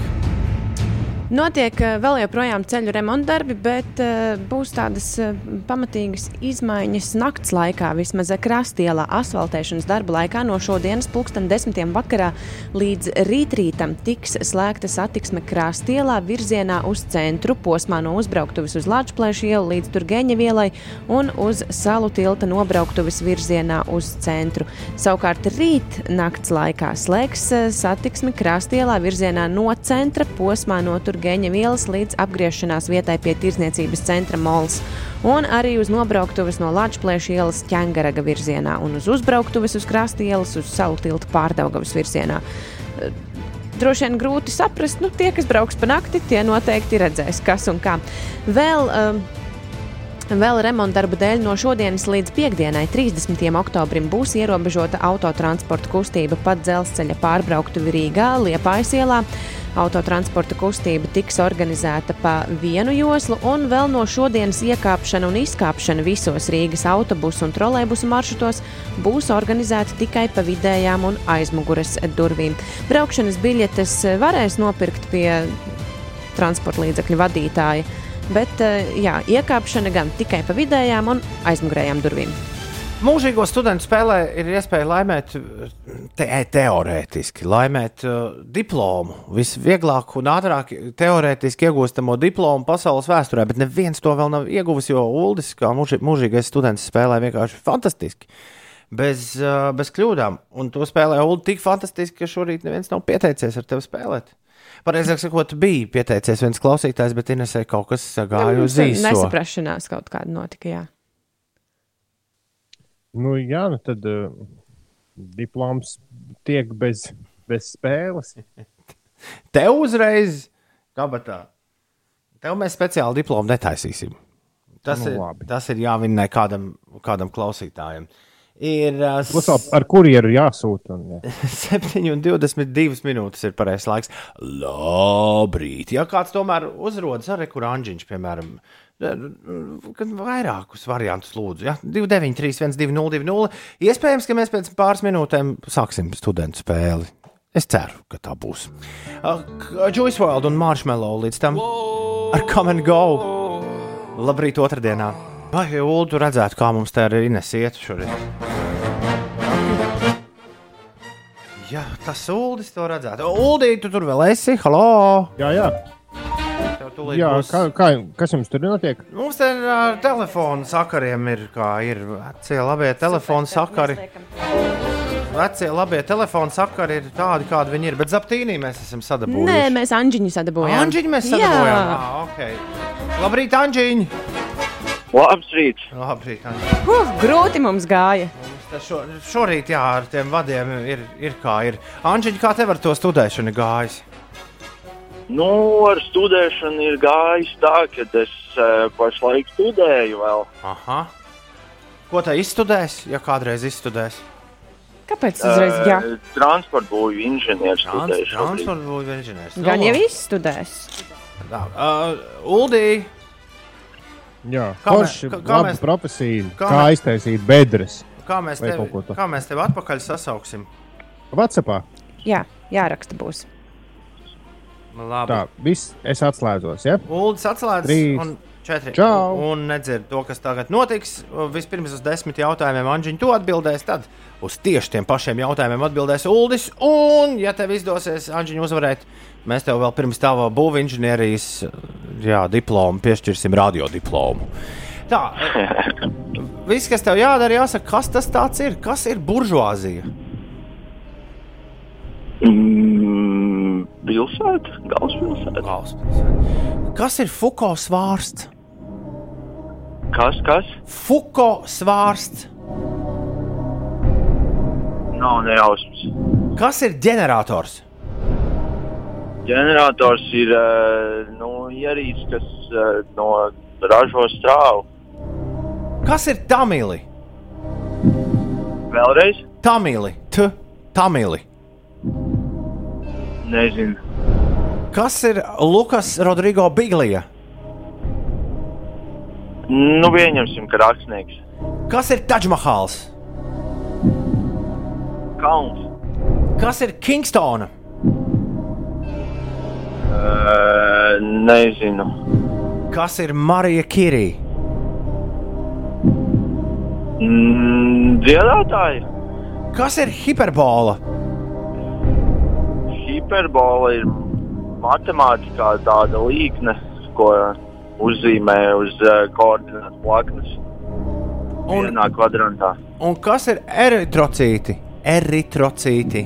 Notiek eh, vēl joprojām ceļu remonta darbi, bet uh, būs tādas uh, pamatīgas izmaiņas nakts laikā. Vismaz krastielā asfaltēšanas darba laikā no šodienas pulksten desmitiem vakarā līdz rītrītam tiks slēgta satiksme krastielā virzienā uz centru posmā no uzbrauktuves uz Latvijas ielu līdz Turgeņa vielai un uz salu tilta nobrauktuves virzienā uz centru. Savukārt rīt nakts laikā slēgs eh, satiksmi krastielā virzienā no centra posmā no Turgeņa vielas līdz apgriešanās vietai pie tirzniecības centra Mols. Un arī uz nobrauktuves no Latvijas ielas ķēngaraga virzienā un uz uzbrauktuves uz krasta ielas uz salu tilta pārdaugavas virzienā. Droši vien grūti saprast, nu, tie, kas brauks pa nakti, tie noteikti redzēs, kas un kā. Vēl um, Vēl remonta darbu dēļ no šodienas līdz piekdienai, 30. oktobrim, būs ierobežota autotransporta kustība pa dzelzceļa pārbrauktuvi Rīgā, Liepājas ielā. Autotransporta kustība tiks organizēta pa vienu joslu, un vēl no šodienas iekāpšana un izkāpšana visos Rīgas autobusu un trolēbusu maršrutos būs organizēta tikai pa vidējām un aizmugures durvīm. Braukšanas biļetes varēs nopirkt pie transporta līdzekļu vadītāja. Bet eh, jā, iekāpšana gan tikai pa vidējām un aizmugurējām durvīm. Mūžīgo studentu spēlē ir iespēja laimēt, te, teorētiski, laimēt uh, diplomu. Visvieglāk un ātrāk teorētiski iegūstamo diplomu pasaules vēsturē, bet neviens to vēl nav ieguvis, jo Uldis, kā mūži, mūžīgais students, spēlē vienkārši fantastiski. Bez, uh, bez kļūdām. Un to spēlē Ulu tik fantastiski, ka šorīt neviens nav pieteicies ar tevi spēlēt. Pareizāk sakot, bija pieteicies viens klausītājs, bet Inesē kaut kas gāja uz īso. Nesaprašanās kaut kāda notika. Jā. Nu, jā, nu tad uh, diploms tiek bez, bez spēles. Tev uzreiz, kabatā, tev mēs speciāli diplomu netaisīsim. Tas, Nu, ir, labi. tas ir jāvinnē kādam, kādam klausītājam. Ir uh, Plus ar kurjeru jāsūta. Un, jā. 7,22 minūtes ir pareizais laiks. Labrīt! Ja kāds tomēr uzrodas ar rekuranģiņš, piemēram, kad vairākus variantus lūdzu, ja 293, 1202, iespējams, ka mēs pēc pāris minūtēm sāksim studentu spēli. Es ceru, ka tā būs. Uh, Juice World un Marshmallow līdz tam ar Come and Go. Labrīt, otrdienā! Vai Ulu, tu redzētu, kā mums te ir Ines iet šodien? Jā, tas Uldis to redzētu. Uldī, tu tur vēl esi? Halo! jā, jā. Jā, būs. kā, kā, kas jums tur notiek? Mums te ar telefonu sakariem ir, kā ir vecie labie telefonu sakari. Vecie labie telefonu sakari ir tādi, kādi viņi ir. Bet zaptīnī mēs esam sadabūjuši. Nē, mēs Anģiņu sadabūjām. Anģiņu mēs sadabūjām. Ah, okay. Labrīt, Anģiņ! Labs rīts! Labrīt! Huh, grūti mums gāja. Tas Šo, šorīt, jā, ar tiem vadiem ir, ir kā ir. Anģiņ, kā tev ar to studēšanu gājis? Nu, ar studēšanu ir gājis tā, ka es uh, pašlaik studēju vēl. Aha. Ko tā izstudēs, ja kādreiz izstudēs? Kāpēc uzreiz jā? Uh, transporta būvju inženieris Trans, transporta būvniecības inženieris. Gan Nu, jau izstudēs. Tā, uh, Uldī, Jā, Kā mē- forši, kā- kā mēs- profesija. kā Kā, kā mē- aiztaisīt bedres. kā mēs, tevi, kā mēs tevi atpakaļ sasauksim? Vatsapā. Jā, jāraksta būs. Labi. Tā, viss, es atslēdzos. Ja? Uldis atslēdz Trīs. un četri. Čau. Un nedzird to, kas tagad notiks. Vispirms uz desmit jautājumiem Anģiņš to atbildēs, tad uz tieši tiem pašiem jautājumiem atbildēs Uldis. Un, ja tev izdosies Anģiņu uzvarēt, mēs tev vēl pirms tava būvniecības inženierijas jā, diplomu piešķirsim radiodiplomu. Tā, viss, kas tev jādara, jāsaka, kas tas ir? Kas ir buržuāzija? Mm, pilsēta, galvaspilsēta. Galvaspilsēta. Kas ir Fuko svārsts? Kas, kas? Fuko svārsts. Nav nejausmas. Kas ir ģenerators? Ģenerators ir uh, nu, ierīce, kas uh, no ražo strāvu. Kas ir tamili? Vēlreiz? Tamili, t, tamili. Nezinu. Kas ir Lukas Rodrigo Biglija? Nu, pieņemsim, ka rakstnieks. Kas ir Taģmahāls? Kauns. Kas ir Kingstona? Uh, nezinu. Kas ir Marija Kirī? Mm, dziedātāji. Kas ir hiperbola? Hiperbola ir matemātikā tāda līkne, ko uzzīmē uz uh, koordinātu plaknes Un, un kas ir eritrocīti? Eritrocīti.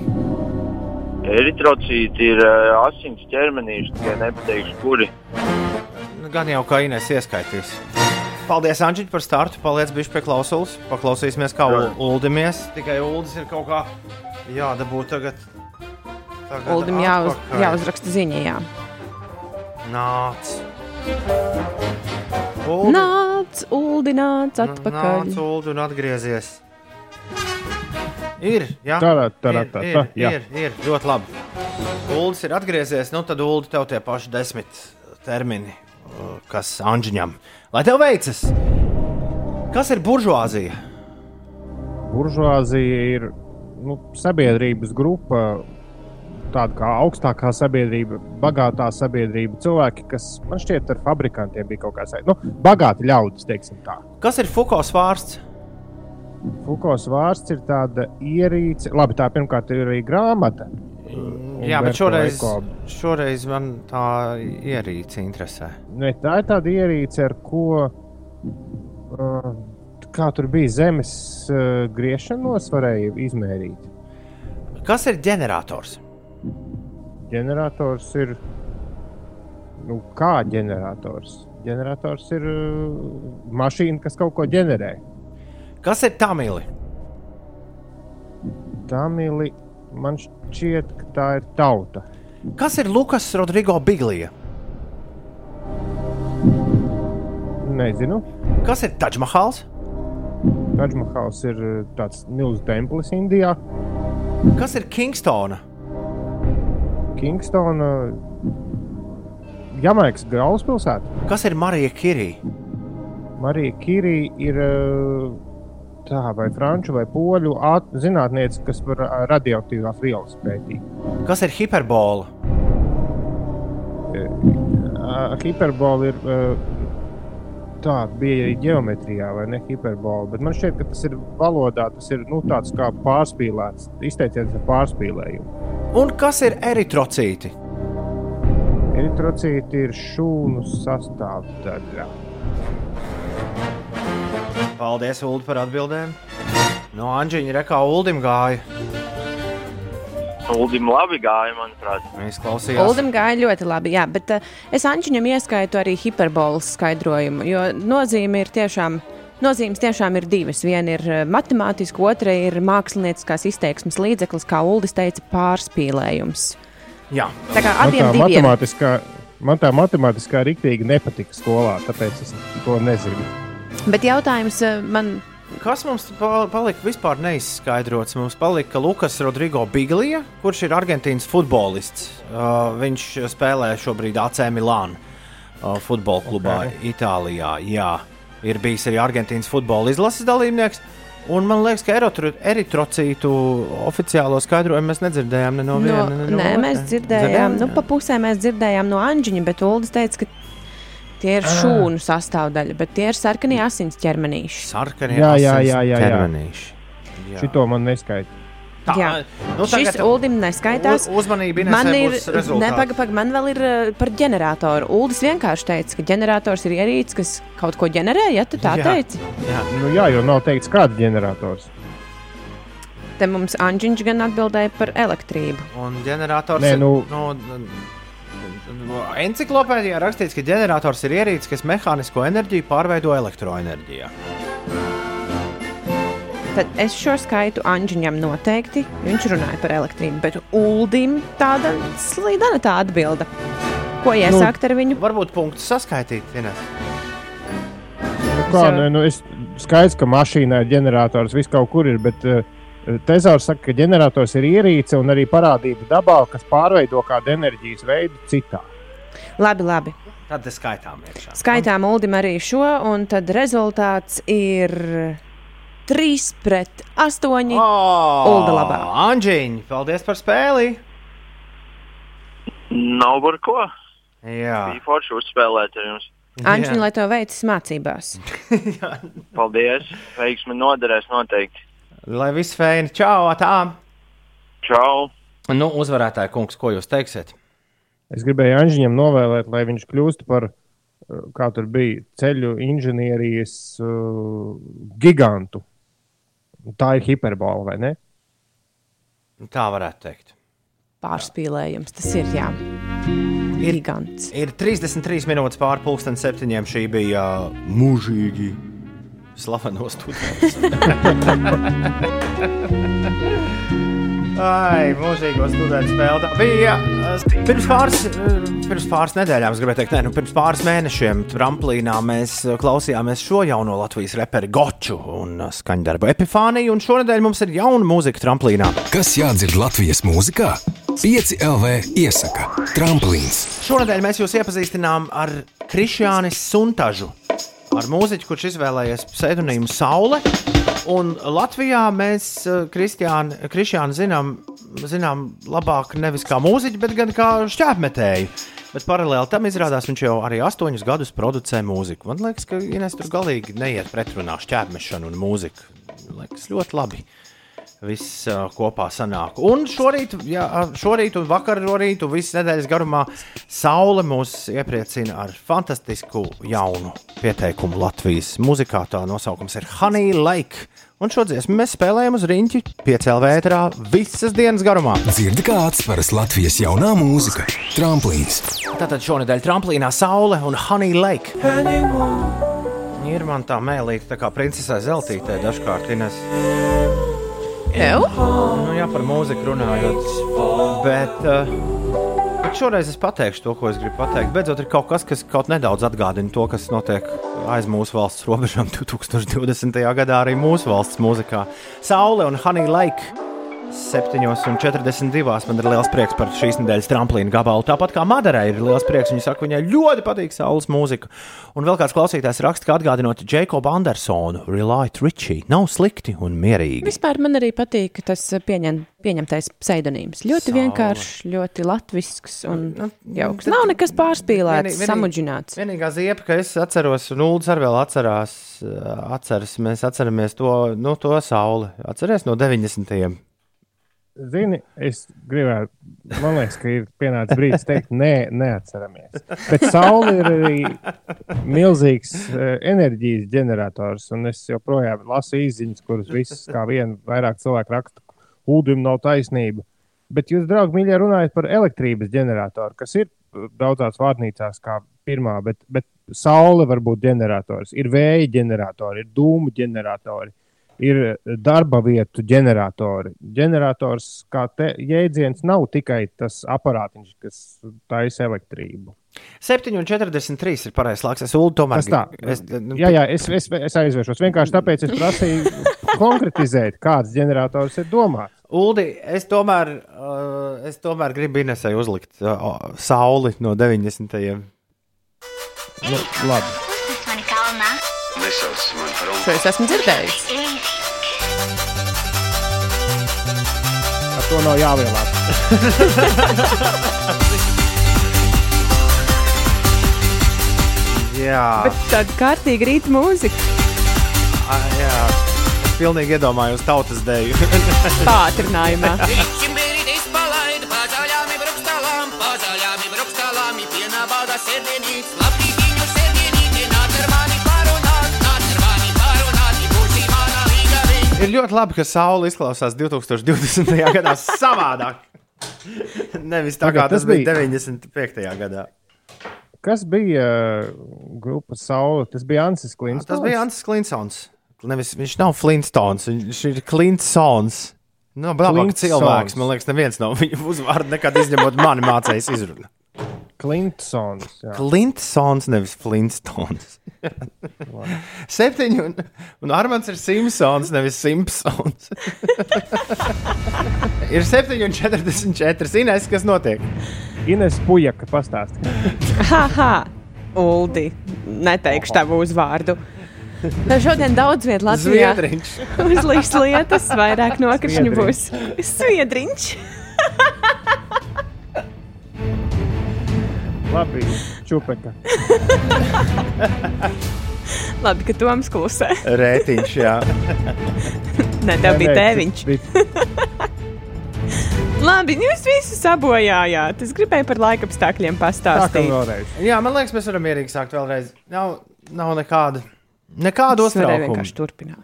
Eritrocīti ir uh, asins ķermenīši, tikai nepateikšu, kuri. Nu, Gan jau kā Inês ieskaitīs. Paldies, Anģiņ, par startu. Paliec bišķi pie klausulas. Paklausīsimies, kā uldimies. Tikai uldis ir kaut kā jādabū tagad. tagad Uldim jāuz, jāuzraksta ziņā. Jā. Nāc. Uldi, Nāc, Uldi, nāc atpakaļ. Nāc, Uldi, un atgriezies. Ir, jā, ir, tā, ir, jā. ir, ir ļoti labi. Uldis ir atgriezies, nu tad Uldi tev tie paši desmit termini, kas Anģiņam. Lai tev veicas! Kas ir buržuāzija? Buržuāzija ir nu, sabiedrības grupa, tāda kā augstākā sabiedrība, bagātā sabiedrība. Cilvēki, kas man šķiet, ar fabrikantiem bija kaut kāds nu, bagāti ļaudis, teiksim tā. Kas ir Fukos vārds? Fukos vārds ir tāda ierīce, labi, tā pirmkārt ir arī grāmata. Jā, bet šoreiz, šoreiz man tā ierīce interesē. Ne, tā ir tāda ierīce, ar ko. Uh, kā tur bija zemes uh, griešanos, varēja izmērīt. Kas ir ģenerators? Ģenerators ir. Nu, kā ģenerators? Ģenerators ir uh, mašīna, kas kaut ko ģenerē. Kas ir tamili? Tamili, man šķiet, ka tā ir tauta. Kas ir Lukas Rodrigo Biglija? Nezinu. Kas ir Taģmahāls? Taģmahals ir uh, tāds milzīgs templis Indijā. Kas ir Kingstona? Kingstona, Jamaikas galvaspilsēta. Kas ir Marija Kirī? Marija Kirī ir uh, tā, vai franču vai poļu zinātniece, kas uh, radioaktīvās vielas pētīt. Kas ir hiperbola? Uh, Hiperbola ir uh, tā, bija arī geometrijā, vai ne hiperbola. Bet man šķiet, ka tas ir valodā, tas ir nu, tāds kā pārspīlēts, izteiciens ar pārspīlējumu. Un kas ir eritrocīti? Eritrocīti ir šūnu sastāvdaļa. Paldies, Ulu, par atbildēm. No Anģiņa rekā Uldim gāja. Uldim labi gāja, manuprāt. Viņš klausījās. Uldim gāja ļoti labi, jā, bet uh, es Anģiņam ieskaitu arī hiperbolas skaidrojumu, jo nozīme ir tiešām. Nozīmes tiešām ir divas. Viena ir eh, matemātiska, otra ir mākslinieckās izteiksmes līdzeklis, kā Uldis teica, pārspīlējums. Jā, Tā kā abiem tā diviem matemātiskā, man tā matemātiskā riktīgi nepatika skolā, tāpēc es to nezinu. Bet jautājums eh, man Kas mums pa- palika vispār neizskaidrots? Mums palika Lukas Rodrigo Biglija, kurš ir Argentīnas futbolists. Uh, viņš spēlē šobrīd AC Milānu uh, futbola klubā okay. Itālijā. Jā, ir bijis arī Argentīnas futbola izlases dalībnieks. Un man liekas, ka eritrocītu oficiālo skaidrojumu mēs nedzirdējām ne no No, viena. ne no nē, mēs dzirdējām, nu, Jā. pa pusē mēs dzirdējām no Anģiņa, bet Uldis teica, ka tie ir šūnu sastāvdaļa, bet tie ir sarkanie asins ķermenīši. Sarkanie Jā, jā, jā, jā, jā. ķermenīši. Jā. Šito man neskaita. Tā, Jā. nu, Šis Uldim neskaitās. Uzmanība, Man ir, būs rezultāti. nepaga, paga, man vēl ir uh, par ģeneratoru. Uldis vienkārši teica, ka ģenerators ir ierīce, kas kaut ko ģenerē, ja tu tā Jā. teici. Jā. Nu, jā, jo nav teikts, kāds ģenerators. Te mums Anģiņš gan atbildēja par elektrību. Un ģenerators Nē, ir. nu- Nu, Enciklopēdijā rakstīts, ka ģenerators ir ierīce, kas mehānisko enerģiju pārveido elektroenerģijā. Tad es šo skaitu Anģiņam noteikti. Viņš runāja par elektrību, bet Uldim tāda slīdana tā atbilde. Ko iesākt ar viņu? Varbūt punktus saskaitīt. Ines. Nu, kā, ne, nu, es skaidrs, ka mašīnā ir ģenerators, viss kaut kur ir. Bet, uh, Tezaurs saka, ka ģenerators ir ierīce un arī parādība dabā, kas pārveido kādu enerģijas veidu citā. Labi, labi. Tad tas skaitām iekšā. Skaitām Uldim arī šo, un tad rezultāts ir 3 pret 8. Oh, Ulda labā. Anģiņ, paldies par spēli! Nav par ko. Jā, Bija forši uzspēlēt ar jums. Anģiņa, lai to veicis mācībās. Paldies. Veiksmi noderēs noteikti. Lai viss fēni, čau, tā! Čau! Nu, uzvarētāji, kungs, ko jūs teiksiet? Es gribēju Anģiņam novēlēt, lai viņš kļūst par, uh, kā tur bija, ceļu inženierijas uh, gigantu. Tā ir hiperbola, vai ne? Tā varētu teikt. Pārspīlējums tas ir, jā. Ir- Gigants. Ir 33 minūtes pāri pusdienas septiņiem. Šī bija mūžīgi slaveno students. Ai, mūžīgo studentu spēle. Tā bija uh, pirms pāris, uh, pirms pāris nedēļām, es gribēju teikt, ne, nu, pirms pāris mēnešiem tramplīnā mēs uh, klausījāmies šo jauno Latvijas reperu Goču un skaņdarbu Epifāniju. Un šonadēļ mums ir jauna mūzika tramplīnā. Kas jādzird Latvijas mūzikā? 5 LV iesaka Tramplīns. Šonadēļ mēs jūs iepazīstinām ar Krišjānis Suntažu, ar mūziķu, kurš izvēlējies pseidonīmu Saule. Un Latvijā mēs eh, Kristiānu zinām, zinām labāk nevis kā mūziķu, bet gan kā šķēpmetēju. Bet paralēli tam izrādās, viņš jau arī astoņus gadus producē mūziku. Man liekas, ka Ines tur galīgi neiet pretrunā šķēpmešanu un mūziku. Man liekas, ļoti labi viss uh, kopā sanāk. Un šorīt, jā, šorīt un vakar, šorīt un visas nedēļas garumā Saule mūs iepriecina ar fantastisku jaunu pieteikumu Latvijas muzikā. Tā nosaukums ir Honey Lake. Un šo dziesmu mēs spēlējam uz riņķi piecēlā vētrā visas dienas garumā. Dzirdi kā atspēras Latvijas jaunā mūzika - Tramplīns. Tātad šonadēļ tramplīnā Saule un Honey Lake. Ir man tā mēlīte, tā kā princesē Zeltītē dažkārt Ines. Tev? Nu, jā, par mūziku runājot. Bet, uh, bet šoreiz es pateikšu to, ko es gribu pateikt. Beidzot, ir kaut kas, kas kaut nedaudz atgādina to, kas notiek aiz mūsu valsts robežām 2020. gadā arī mūsu valsts mūzikā. Saule un Honey Lake. 7,42. Man ir liels prieks par šīs nedēļas tramplīnu gabalu. Tāpat kā Madarai ir liels prieks. Viņa saka, viņai ļoti patīk saules mūzika. Un vēl kāds klausītājs raksta, ka atgādinot Jakobu Andersonu, Relight Richie, nav slikti un mierīgi. Vispār man arī patīk tas pieņem, pieņemtais pseidonīms. Ļoti Saule. vienkāršs, ļoti latvisks un Nu, jauks. tad- Nav nekas pārspīlēts, Vienī- vienī- samudžināts. Vienīgā ziepa, ka es atceros, un Ulas arī vēl atcerās, atceras, mēs atceramies to, nu, to sauli. Atceries no 90. Zini, es gribētu, man liekas, ka ir pienācis brīdis teikt, nē, neatceramies. Bet saule ir arī milzīgs uh, enerģijas ģenerators, un es joprojām lasu īsiņas, kuras visas kā viena vairāk cilvēku raksta, ūdenim nav taisnība. Bet jūs, draugi, mīļie, runājat par elektrības ģeneratoru, kas ir daudzās vārnīcās kā pirmā, bet, bet saule var būt ģenerators, ir vēja ģeneratori, ir dūmu ģeneratori ir darba vietu ģeneratori. Ģenerators kā te, jēdziens nav tikai tas aparātiņš, kas taisa elektrību. 7,43 ir pareizais laiks. Es ulu tomēr. Tas tā. Es, nu, jā, jā, es, es, es aizvēršos. Vienkārši tāpēc es prasīju konkretizēt, kāds ģenerators ir domāts. Uldi, es tomēr, uh, es tomēr gribu Inesai uzlikt uh, sauli no 90. Nu, labi. Es esmu dzirdējis. To nav jāvēlās. jā. Bet tāda kārtīga rīta mūzika. A, jā. Es pilnīgi iedomājos tautas dēļu. Pātrinājumā. Ir ļoti labi, ka saule izklausās 2020. gadā savādāk. Nevis tā kā tas bija 95. gadā. Kas bija uh, grupas saule? Tas bija Ansis Klinsons. Tas bija Ansis Klinsons. Nevis, viņš nav Flintstones, viņš ir Klinsons. Nu, labāk cilvēks, man liekas, neviens no viņa uzvārdu nekad izņemot mani mācējis izrunāt. Klinsons. Klinsons, nevis Flintstones. Septiņi, un, un Armāns ir Simpsons, nevis Simpsons. ir 7,44. Ines, kas notiek? Ines Pujaka pastāstīja. Haha, Uldi, neteikšu tavu uzvārdu. Šodien daudz vietā Latvijā uzlīs lietas, vairāk nokrišņu būs. Sviedriņš! Labi, čupeka. Labi, ka Toms klusē. Rētiņš, jā. Nē, tev bija tēviņš. Labi, jūs visu sabojājāt. Es gribēju par laika apstākļiem pastāstīt. Jā, man liekas, mēs varam mierīgi sākt vēlreiz. Nav, nav nekāda, nekāda uztraukuma. vienkārši turpināt.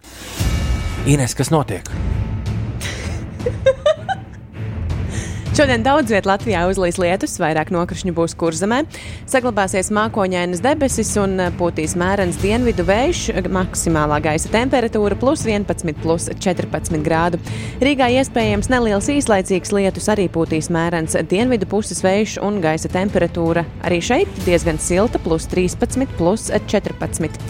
Ines, kas notiek? Šodien daudz vietā Latvijā uzlīs lietus, vairāk nokrišņu būs kurzemē. Saglabāsies mākoņainas debesis un pūtīs mērens dienvidu vējš, maksimālā gaisa temperatūra plus 11, plus 14 grādu. Rīgā iespējams neliels īslaicīgs lietus, arī pūtīs mērens dienvidu puses vējš un gaisa temperatūra arī šeit diezgan silta, plus 13, plus 14.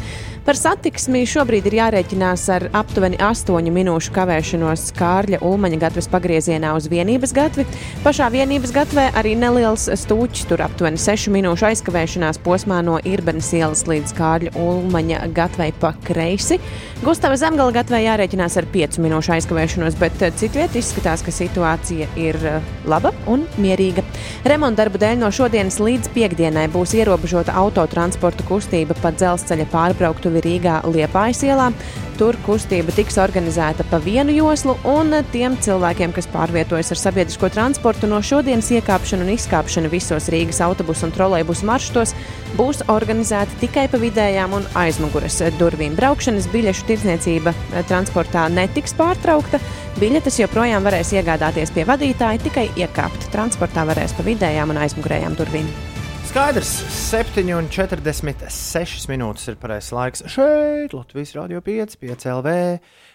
Par satiksmi šobrīd ir jārēķinās ar aptuveni 8 minūšu kavēšanos Kārļa Ulmaņa gatves pagriezienā uz vienības gatvi. Pašā vienības gatvē arī neliels stūķis, tur aptuveni 6 minūšu aizkavēšanās posmā no Irbenes ielas līdz Kārļa Ulmaņa gatvei pa kreisi. Gustava Zemgala gatvē jārēķinās ar 5 minūšu aizkavēšanos, bet citviet izskatās, ka situācija ir laba un mierīga. Remonta darbu dēļ no šodienas līdz piekdienai būs ierobežota autotransporta kustība pa dzelzceļa pārbrauktuvi Rīgā Liepājas ielā. Tur kustība tiks organizēta pa vienu joslu, un tiem cilvēkiem, kas pārvietojas ar sabiedrisko transportu, no šodienas iekāpšana un izkāpšana visos Rīgas autobusu un trolejbusu maršrutos būs organizēta tikai pa vidējām un aizmugures durvīm. Braukšanas biļešu tirdzniecība transportā netiks pārtraukta. Biļetes joprojām varēs iegādāties pie vadītāja, tikai iekāpt transportā varēs pa vidējām un aizmugurējām durvīm. Skaidrs, 7,46 minūtes ir pareizais laiks. Šeit Latvijas Rādio 5, 5 LV,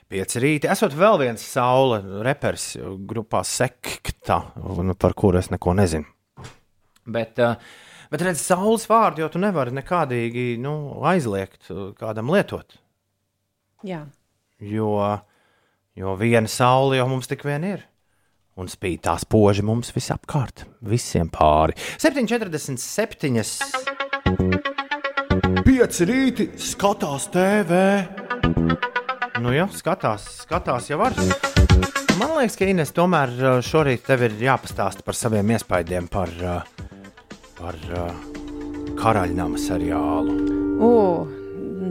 5 rīta. Esot vēl viens saule repers grupā Sekta, par kuru es neko nezinu. Bet, eh, bet redz, saules vārdu jau tu nevari nekādīgi nu, aizliegt eh, kādam lietot. Jā. Jo, jo viena saule jau mums tik vien ir un spīd tās poži mums visapkārt, visiem pāri. 7,47. Pieci rīti skatās TV. Nu, jā, skatās, skatās jau var. Man liekas, ka Ines tomēr šorīt tev ir jāpastāsta par saviem iespaidiem par, par karaļnama seriālu. O,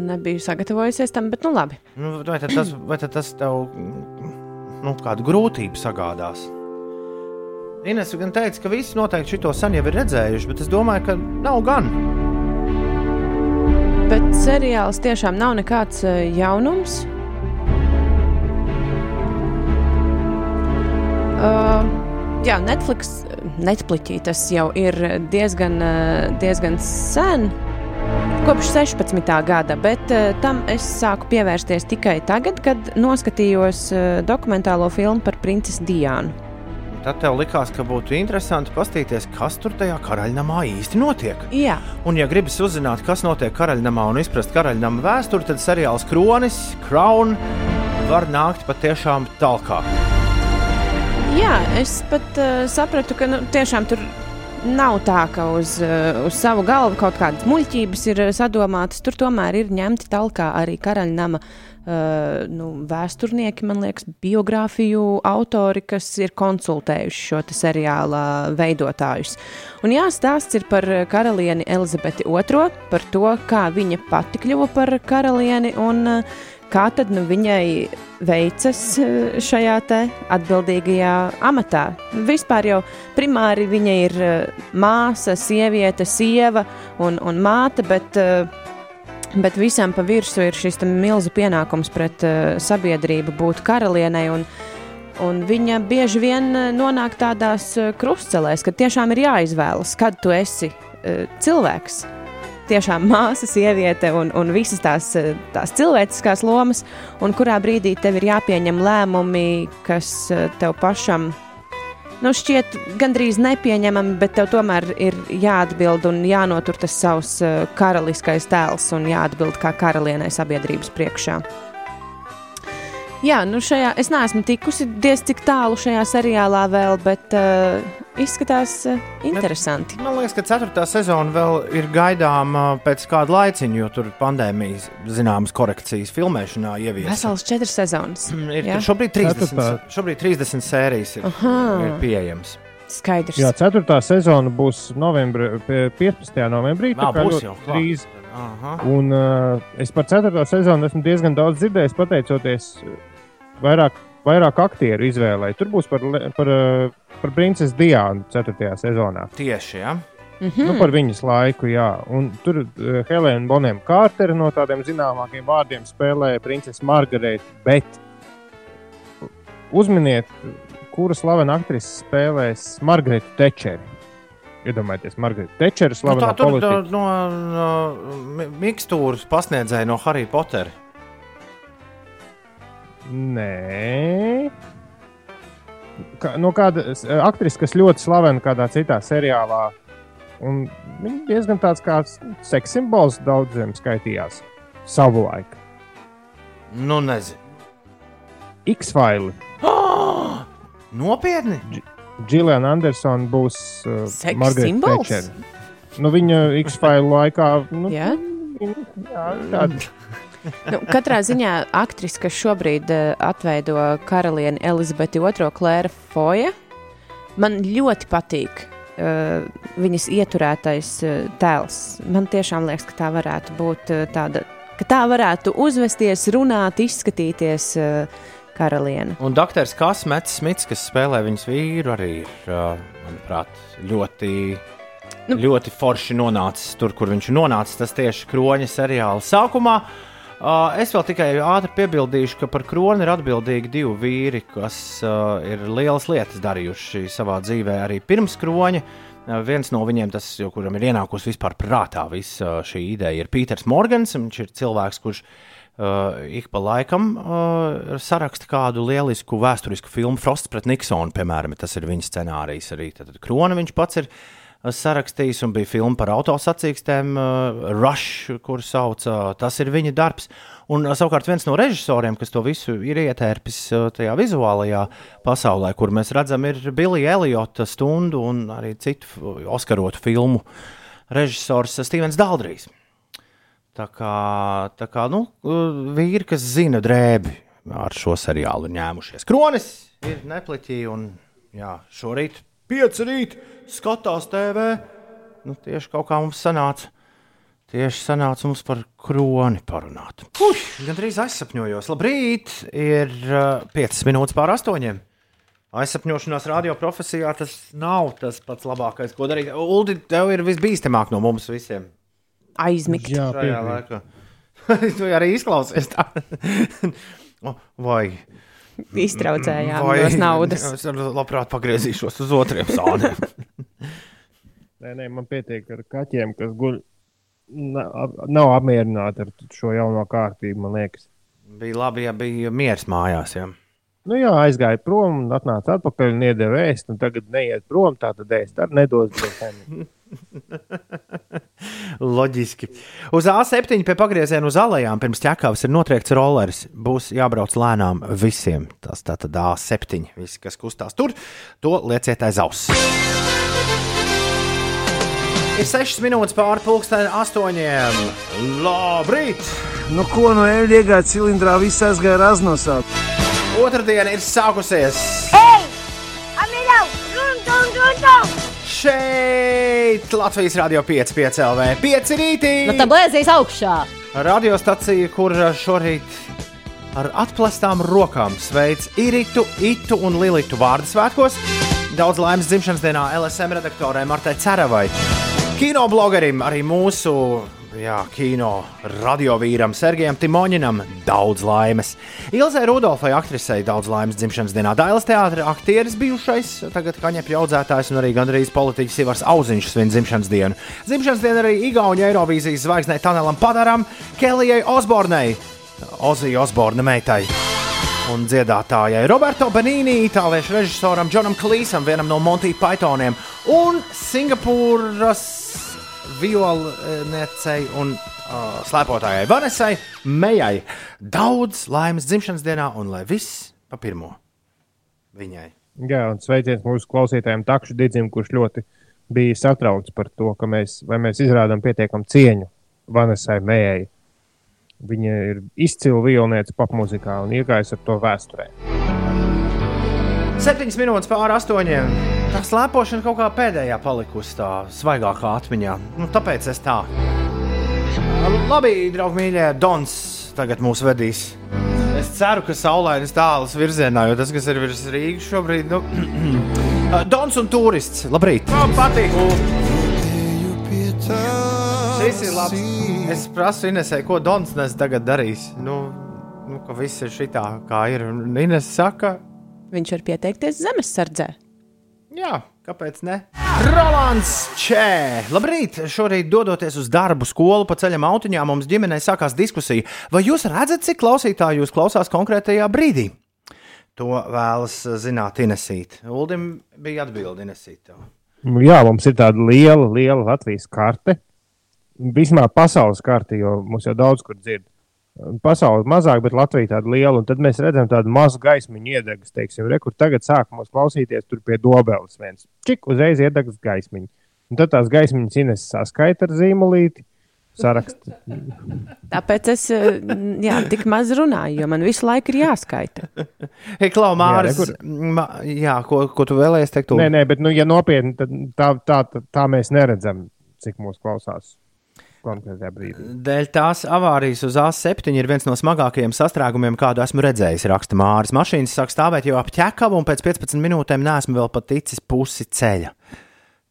nebiju sagatavojusies tam, bet nu labi. Nu, vai, tad tas, vai tad tas tev nu, kādu grūtību sagādās? Ines gan teica, ka visi noteikti šo sen jau ir redzējuši, bet es domāju, ka nav gan. Bet seriāls tiešām nav nekāds eh, jaunums. Uh, jā, Netflix, Netflixī tas jau ir diezgan, uh, diezgan sen. Kopš 16. gada, bet uh, tam es sāku pievērsties tikai tagad, kad noskatījos uh, dokumentālo filmu par princesi Diānu. Tad tev likās, ka būtu interesanti paskatīties, kas tur tajā karaļnamā īsti notiek. Jā, Un, ja gribas uzzināt, kas notiek karaļnamā un izprast karaļnama vēsturi, tad seriāls Kronis, Crown var nākt patiešām tālāk. Jā, es pat uh, sapratu, ka nu, tiešām tur nav tā, ka uz, uh, uz savu galvu kaut kādas muļķības ir uh, sadomātas. Tur tomēr ir ņemti talkā arī karaļnama uh, nu, vēsturnieki, man liekas, biogrāfiju autori, kas ir konsultējuši šo seriāla veidotājus. Un jā, stāsts ir par karalieni Elizabeti II, par to, kā viņa pati kļuva par karalieni un uh, kā tad nu, viņai veicas eh, šajā atbildīgajā amatā. Vispār jau primāri viņa ir eh, māsa, sieviete, sieva un, un māte, bet, eh, bet visam pa virsmu ir šis milzu pienākums pret sabiedrību būt karalienei. Un, Un viņa bieži vien nonāk tādās krustcelēs, ka tiešām ir jāizvēlas, kad tu esi cilvēks. Tiešām māsa, sieviete un, un visas tās, eh, tās cilvēciskās lomas, un kurā brīdī tev ir jāpieņem lēmumi, kas eh, tev pašam nu, šķiet gandrīz nepieņemami, bet tev tomēr ir jāatbild un jānotur tas savs eh, karaliskais tēls un jāatbild kā karalienei sabiedrības priekšā. Jā, nu šajā, es neesmu tikusi diez cik tālu šajā seriālā vēl, bet uh, izskatās uh, interesanti. Man liekas, ka ceturtā sezona vēl ir gaidāma pēc kāda laiciņa, jo tur pandēmijas zināmas korekcijas filmēšanā ieviestas. Vesels četras sezonas. Ir Jā. tur šobrīd 30, Ceturtā. šobrīd 30 sērijas ir, Aha. ir pieejamas. Skaidrs. Jā, ceturtā sezona būs novembri, pie 15. novembrī. tā būs jau drīz. Aha. Un uh, es par ceturto sezonu esmu diezgan daudz dzirdējis, pateicoties uh, vairāk, vairāk aktieru izvēlei. Tur būs par, par, uh, par princesi Diānu ceturtajā sezonā. Tieši, jā. Mhm. Nu, par viņas laiku, jā. Un tur uh, Helēna Bonēma Kārtera no tādiem zināmākiem vārdiem spēlēja princesi Margarita. Bet uzminiet, kura slavena aktrise spēlēs Margaritu Tečeri. Iedomājieties, Margarita Tečera Nu, tur politika. no, no, no mi- mikstūras pasniedzēja no Harry Potter. Nē. Kā, no kāda aktrise, kas ļoti slavena kādā citā seriālā. Un viņa diezgan tāds kā seksa simbols daudziem skaitījās savulaik. Nu, nezinu. X-File. Nopietni! Džiliana Andersona būs uh, Seks Margarita simbols? Tečera. Nu, viņa X-File laikā nu, Jā? jā, tāda Nu, katrā ziņā aktrise, kas šobrīd uh, atveido karalieni Elizabeti II, Klēra Foja, man ļoti patīk. Uh, viņas ieturētais uh, tēls. Man tiešām liekas, ka tā varētu būt uh, tāda, ka tā varētu uzvesties, runāt, izskatīties uh, karaliene. Un doktors Kasmets Smits, kas spēlē viņas vīru, arī ir, uh, manuprāt, ļoti, Nu. ļoti forši nonācis tur, kur viņš ir nonācis. Tas tieši kroņa seriāla sākumā. Es vēl tikai ātri piebildīšu, ka par kroni ir atbildīgi divi vīri, kas uh, ir lielas lietas darījuši savā dzīvē arī pirms kroņa. Uh, viens no viņiem, tas, kuram ir ienākusi vispār prātā visa šī ideja, ir Pīters Morgans. Viņš ir cilvēks, kurš uh, ik pa laikam uh, saraksta kādu lielisku vēsturisku filmu, Frosts pret Niksonu, piemēram, tas ir viņa scenārijs arī. Tad Krona viņš pats ir uh, sarakstījis un bija filma par autosacīkstēm, uh, Rush, kur sauc, uh, tas ir viņa darbs. Un uh, savukārt viens no režisoriem, kas to visu ir ietērpis uh, tajā vizuālajā pasaulē, kur mēs redzam, ir Billy Elliotta stundu un arī citu Oskarotu filmu režisors Stevens Daldrijs. Tā kā, tā kā nu, vīri, kas zina drēbi, ar šo seriālu ņēmušies. Kronis ir nepliķī, un jā, šorīt pieci rīt skatās TV. Nu, tieši kaut kā mums sanāca. Tieši sanāca mums par kroni parunāt. Ui, Gan drīz aizsapņojos. Labrīt, ir uh, 5 minūtes pār 8. Aizsapņošanās radio profesijā tas nav tas pats labākais, ko darīt. Uldi, tev ir visbīstamāk no mums visiem. Aizmigt. Jā, Šajā laikā. tu arī izklausies tā. Vai, Iztraucējām vai nos naudas. Es labprāt pagriezīšos uz otriem sāniem. Nē, nē, man pietiek ar kaķiem, kas guļ. na- Nav apmierināti ar šo jauno kārtību, man liekas. bija labi, ja bija miers mājās. Ja. Nu, jā, aizgāja prom, un atnāca atpakaļ un iedeva ēst, un tagad neiet prom. Tā tad ēst arī nedos. Loģiski. Uz A7 pie pagrieziena uz alejām pirms ķekavas ir notriekts roleris. Būs jābrauc lēnām visiem. Tas tā tad A7. Visi, kas kustās tur, to lieciet aiz auss. Ir 6 minūtes pāri pusdienas astoņiem. Labrīt! Nu, ko no eļļas iegāja cilindrā, viss aizgāja raznosā. Otradiena ir sākusies. Ei! Šeit Latvijas Rādio 5, 5 LV, 5 rītī. Nu, tā blēzīs augšā. Radiostacija, kur šorīt ar atplestām rokām sveic Iritu, Itu un Lilitu vārdu svētkos. Daudz laimes dzimšanas dienā LSM redaktorai Martai Ceravai, kino blogerim, arī mūsu jā, kino radiovīram Sergejam Timoņinam daudz laimes. Ilzai Rudolfai, aktrisei, daudz laimes dzimšanas dienā. Dailas teātris aktieris bijušais, tagad kaņepju audzētājs un arī gandrīz politiķis Ivars Auziņš svin dzimšanas dienu. Dzimšanas diena arī Igaunijas Eirovīzijas zvaigznei Tanelam Padaram, Kelijai Osbornei, Ozija Osborna meitai. Un dziedātājai Roberto Benīni, itāliešu režisoram Džonam Klīsam, vienam no Monty Pythoniem, un Singapūras violniecei un uh, slēpotājai Vanesai Mejai. Daudz laimes dzimšanas dienā, un lai viss pa pirmo viņai. Jā, un sveiciens mūsu klausītājiem Takšu Digim, kurš ļoti bija satraukts par to, ka mēs, mēs izrādām pietiekam cieņu Vanesai Mējai. Viņa ir izcila vilniece popmūzikā un iegājusi ar to vēsturē. Septiņas minūtes pāri astoņiem. Tā slēpošana kaut kā pēdējā palikusi tā svaigākā atmiņā. Nu, tāpēc es tā. Labi, draugi, mīļie, Dons tagad mūs vedīs. Es ceru, ka saulainas tālas virzienā, jo tas, kas ir virs Rīgas šobrīd, nu, Dons un turists. Labrīt! Man patīk! Šis ir labs. Es prasu Inesē, ko Dons nes tagad darīs. Nu, nu ka viss ir šitā, kā ir. Un Ines saka, Viņš var pieteikties zemesardzē. Jā, kāpēc ne? Rolands Čē! Labrīt! Šorīt, dodoties uz darbu, skolu pa ceļam autiņā, mums ģimenē sākās diskusija. Vai jūs redzat, cik klausītāji jūs klausās konkrētajā brīdī? To vēlas zināt Inesīt. Uldim bija atbildi Inesīt. Nu, Jā, mums ir tāda liela, liela Latvijas karte. Vismaz pasaules karte, jo mums jau daudz kur dzird. Pasaule mazāk, bet Latvija tāda liela. Un tad mēs redzam tādu mazu gaismiņu iedegas, teiksim, re, kur tagad sākumos klausīties tur pie dobeles viens. Čik uzreiz iedegas gaismiņu. Un tad tās gaismiņas ines saskaita ar zīmolīti. Sarakstu. Tāpēc es eh, jā, tik maz runāju, jo man visu laiku ir jāskaita. Hei, Klau, Māris, re, ma, jā, ko, ko tu vēlējies teikt? Nē, nē, bet, nu, ja nopietni, tad tā, tā, tā, tā mēs neredzam, cik mūs klausās konkrētajā brīdī. Dēļ tās avārijas uz A7 ir viens no smagākajiem sastrēgumiem, kādu esmu redzējis, raksta Māris. Mašīnas sāk stāvēt jau ap ķekavu, un pēc 15 minūtēm neesmu vēl pat ticis pusi ceļa.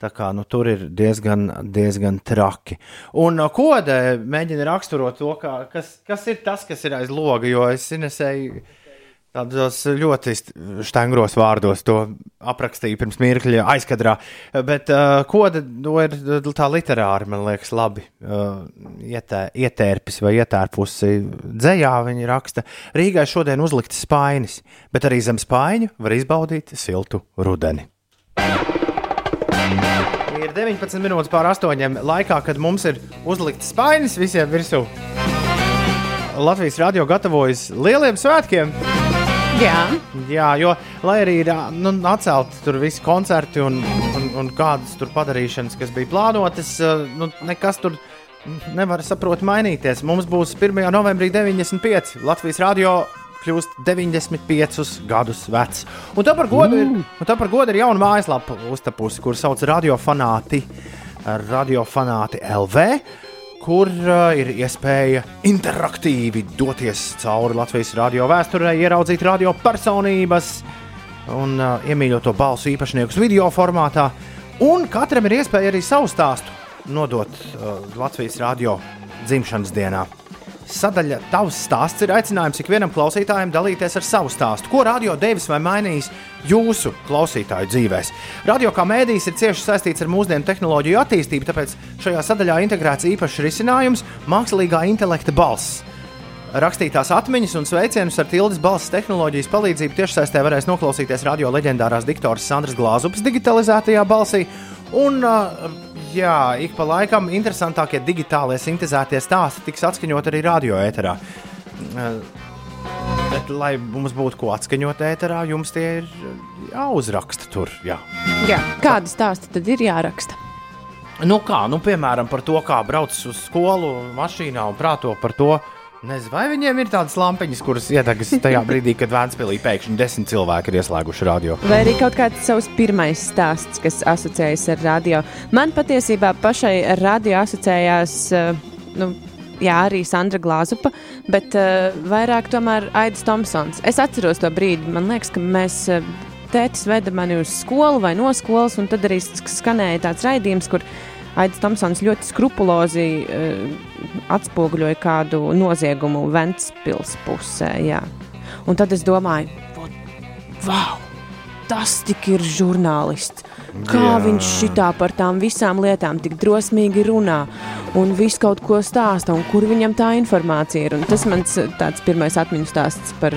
Tā kā nu, tur ir diezgan, diezgan traki. Un uh, kode mēģina raksturot to, kā, kas, kas ir tas, kas ir aiz loga. Jo es nesēju tādos ļoti stangros vārdos to aprakstīju pirms mirkļa aizkadrā. Bet uh, kode to ir tā literāri, man liekas, labi uh, ietē, ietērpis vai ietērpusi dzējā. Viņa raksta, Rīgai šodien uzlikts spainis, bet arī zem spaiņu var izbaudīt siltu rudeni. Ir 19 minūtes pār 8. laikā, kad mums ir uzlikts spainis visiem virsū. Latvijas radio gatavojas lieliem svētkiem. Jā, Jā, jo, lai arī ir nu, atcelti tur visi koncerti un, un, un kādas tur padarīšanas, kas bija plānotas, nu, nekas tur nevar saprot mainīties. Mums būs 1. novembrī 95. Latvijas radio kļūst 95 gadus vecs. Un tā par godu ir, tā par godu ir jauna mājaslapa uztapusi, kur sauc radiofanāti, radiofanāti LV. Kur uh, ir iespēja interaktīvi doties cauri Latvijas radio vēsturē, ieraudzīt radio personības, un uh, iemīļoto balsu īpašniekus video formātā. Un katram ir iespēja arī savu stāstu nodot uh, Latvijas radio dzimšanas dienā. Sadaļa Tavs stāsts ir aicinājums ikvienam klausītājam dalīties ar savu stāstu, ko radio devis vai mainījis jūsu klausītāju dzīvēs. Radio kā mēdījis ir cieši saistīts ar mūsdienu tehnoloģiju attīstību, tāpēc šajā sadaļā integrēts īpašs risinājums - mākslīgā intelekta balss. Rakstītās atmiņas un sveicienus ar tildes balss tehnoloģijas palīdzību tiešsaistē varēs noklausīties radio leģendārās diktoras Sandras Glāzupas digitalizētajā balsī. Un, jā, ik pa laikam interesantākie digitālie sintēzētie stāsti tiks atskaņot arī radio ēterā. Bet, lai mums būtu ko atskaņot ēterā, jums tie ir jāuzraksta tur. Jā. Jā. Kādi stāsti tad ir jāraksta? Nu kā, nu, piemēram, par to, kā brauc uz skolu mašīnā un prāto par to, Nezinu, vai viņiem ir tādas lampiņas, kuras iedegas tajā brīdī, kad Vēnspīlī pēkšņi desmit cilvēki ir ieslēguši radio. Vai arī kaut kāds savs pirmais stāsts, kas asociējas ar radio. Man patiesībā pašai radio asociējās. Nu, Jā, arī Sandra Glāzupa, bet uh, vairāk tomēr Aits Thompsons. Es atceros to brīdi, man liekas, ka mēs uh, tētis veda mani uz skolu vai no skolas, un tad arī skanēja tāds raidījums, kur Aits Thompsons ļoti skrupulozi uh, atspoguļoja kādu noziegumu Ventspils pusē. Jā. Un tad es domāju, wow, tas tik ir žurnālists. Kā jā. viņš šitā par tām visām lietām tik drosmīgi runā un visu kaut ko stāsta, un kur viņam tā informācija ir. Un tas mans tāds pirmais atmiņu stāsts par,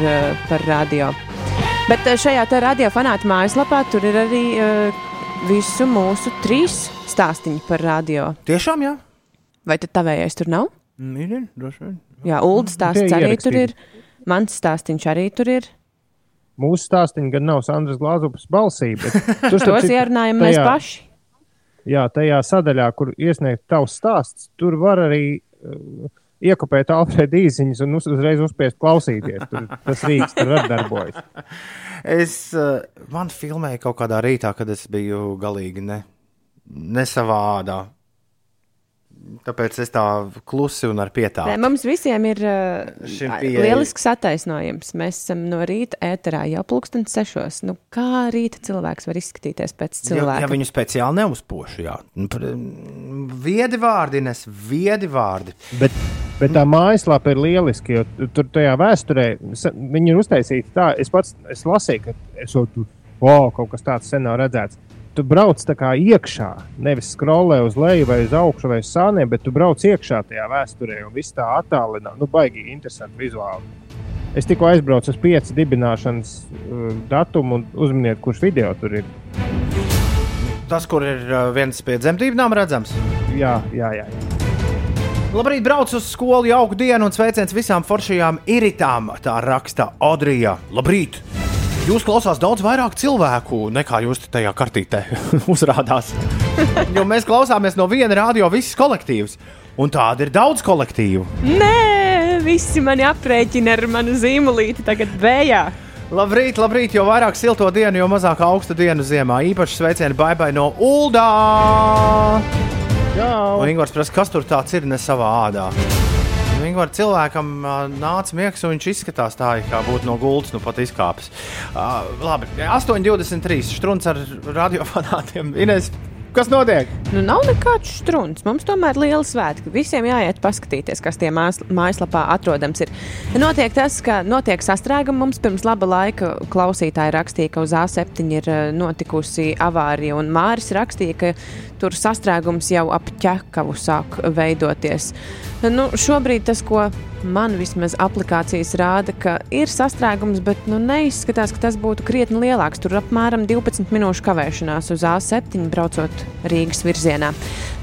par radio. Bet šajā te radio fanāta mājaslapā tur ir arī uh, visu mūsu trīs stāstīņi par radio. Tiešām, jā. Vai tad tavējais tur nav? Ir, ir, droši vien. Jā, Ulda stāsts arī ierakstīti. tur ir. Mans stāstīns arī tur ir. Mūsu stāstīns gan nav Sandras Glāzupas balsī, bet tos ierunājam mēs paši. Jā, tajā sadaļā, kur iesniegt tavs stāsts, tur var arī uh, iekopēt Alfrēda īsiņas un uz, uzreiz uzspiest klausīties. Tur, tas rīks tur arī darbojas. Es, uh, man filmēja kaut kādā rītā, kad es biju galīgi ne, nesavādā Tāpēc es tā klusi un ar pietāvu. Nē, mums visiem ir uh, lielisks attaisnojums. Mēs esam no rīta ēterā jau pulkstenis sešos. Nu, kā rīta cilvēks var izskatīties pēc cilvēka? Ja, ja viņu speciāli neuzpošu, jā. Nu, viedi vārdi, nes viedi vārdi. Bet, bet tā mājaslapa ir lieliski, jo tur tajā vēsturē viņi ir uztaisīti tā. Es pats es lasīju, ka es tur, wow, kaut kas tāds sen nav redzēts tu brauc iekšā, nevis skrolē uz leju, vai uz augšu, vai uz sāniem, bet tu brauc iekšā tajā vēsturē un viss tā attālinā. Nu, baigi interesanti vizuāli. Es tikko aizbraucu uz pieci dibināšanas uh, datumu un uzminiet, kurš video tur ir. Tas, kur ir uh, viens pie dzemdībām redzams? Jā, jā, jā. jā. Labrīt, brauc uz skolu, jauku dienu un sveiciens visām foršajām iritām. Tā raksta Audrija. Labrīt! Jūs klausās daudz vairāk cilvēku nekā jūs tajā kartītē uzrādās. jo mēs klausāmies no viena radio, visas kolektīvas. Un tāda ir daudz kolektīvu. Nē, visi mani aprēķina ar manu zīmolīti tagad vējā. Labrīt, labrīt, jo vairāk silto dienu, jo mazāk augstu dienu ziemā. Īpaši sveicieni baibai no Uldā! Jā, un Ingūns prasa, kas tur tāds ir ne savā ādā. Ingūna cilvēkam nāca miegs, un viņš izskatās tā, kā būtu no gultas, nu pat izkāpis. Uh, labi, 8,23 strūns ar radiofanātiem. Ines, Kas notiek? Nu, nav nekāds strūns. Mums tomēr ir liela svētki. Visiem jāiet paskatīties, kas tie mās, mājaslapā atrodams. Ir. Notiek tas, ka notiek sastrēgumi. Mums pirms laba laika klausītāji rakstīja, ka uz A7 ir notikusi avārija, un Māris rakstīja, ka tur sastrēgums jau ap ķekavu sāk veidoties. Nu, šobrīd tas, ko man vismaz aplikācijas rāda, ka ir sastrēgums, bet nu, neizskatās, ka tas būtu krietni lielāks. Tur apmēram 12 minūšu kavēšanās uz A7 braucot Rīgas virzienā.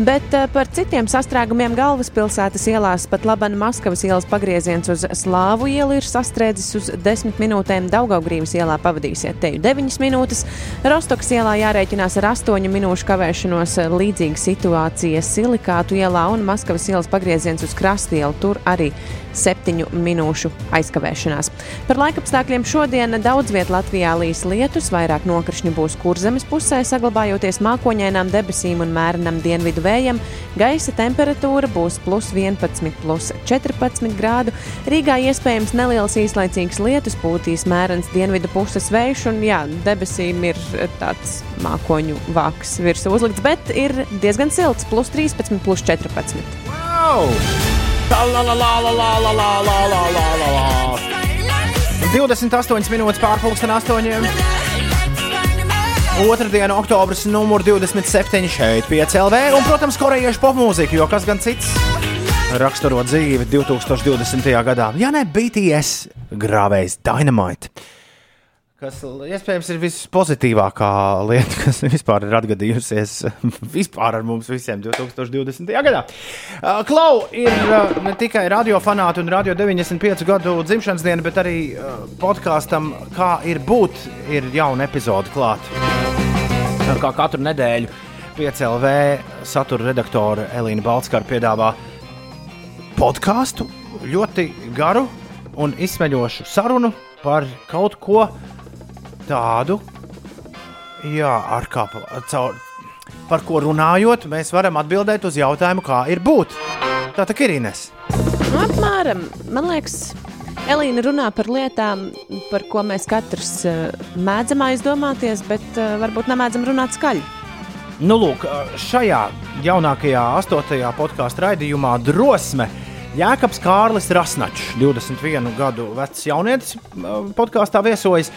Bet uh, par citiem sastrēgumiem galvaspilsētas ielās pat Labana Maskavas ielas pagrieziens uz Slāvu ielu ir sastrēdzis uz 10 minūtēm. Daugaugrības ielā pavadīsiet teju 9 minūtes. Rostokas ielā jārēķinās ar 8 minūšu kavēšanos. Līdzīga situācija Silikātu ielā un Maskavas ielas pagrieziens uz Krastielu. Tur arī septiņu minūšu aizkavēšanās. Par laikapstākļiem šodien daudz vietā Latvijā līs lietus, vairāk nokrišņu būs kurzemes pusē, saglabājoties mākoņainām debesīm un mērenam dienvidu vējam. Gaisa temperatūra būs plus 11, plus 14 grādu. Rīgā iespējams neliels īslaicīgs lietus, pūtīs mērens dienvidu puses vējš, un jā, debesīm ir tāds mākoņu vāks virsū uzlikts, bet ir diezgan silts, plus 13, plus 14. Wow! La, la, la, la, la, la, la, la, la, la, la, la. 28 minūtes pārpusdienas astoņiem. Otradiena, oktobris, numur 27 šeit, 5 LV. Un, protams, korejiešu popmūzika, jo kas gan cits raksturo dzīvi 2020. gadā. Ja ne BTS grāvējs Dynamite kas iespējams ir vispozitīvākā lieta, kas vispār ir atgadījusies vispār ar mums visiem 2020. gadā. Uh, Klau ir uh, ne tikai radiofanāti un radio 95 gadu dzimšanas diena, bet arī uh, podkāstam, kā ir būt, ir jauna epizode klāt. Kā katru nedēļu PCLV satura redaktore Elīna Balskara piedāvā podkāstu, ļoti garu un izsmeļošu sarunu par kaut ko, tādu, jā, ar kā caur, par ko runājot, mēs varam atbildēt uz jautājumu, kā ir būt. Tā tā ir Ines. Nu, apmēram, man liekas, Elīna runā par lietām, par ko mēs katrs uh, mēdzam aizdomāties, bet uh, varbūt nemēdzam runāt skaļi. Nu, lūk, šajā jaunākajā, astotajā podkāstu raidījumā drosme Jēkabs Kārlis Rasnačs, 21 gadu vecs jaunietis, podkāstā viesojas.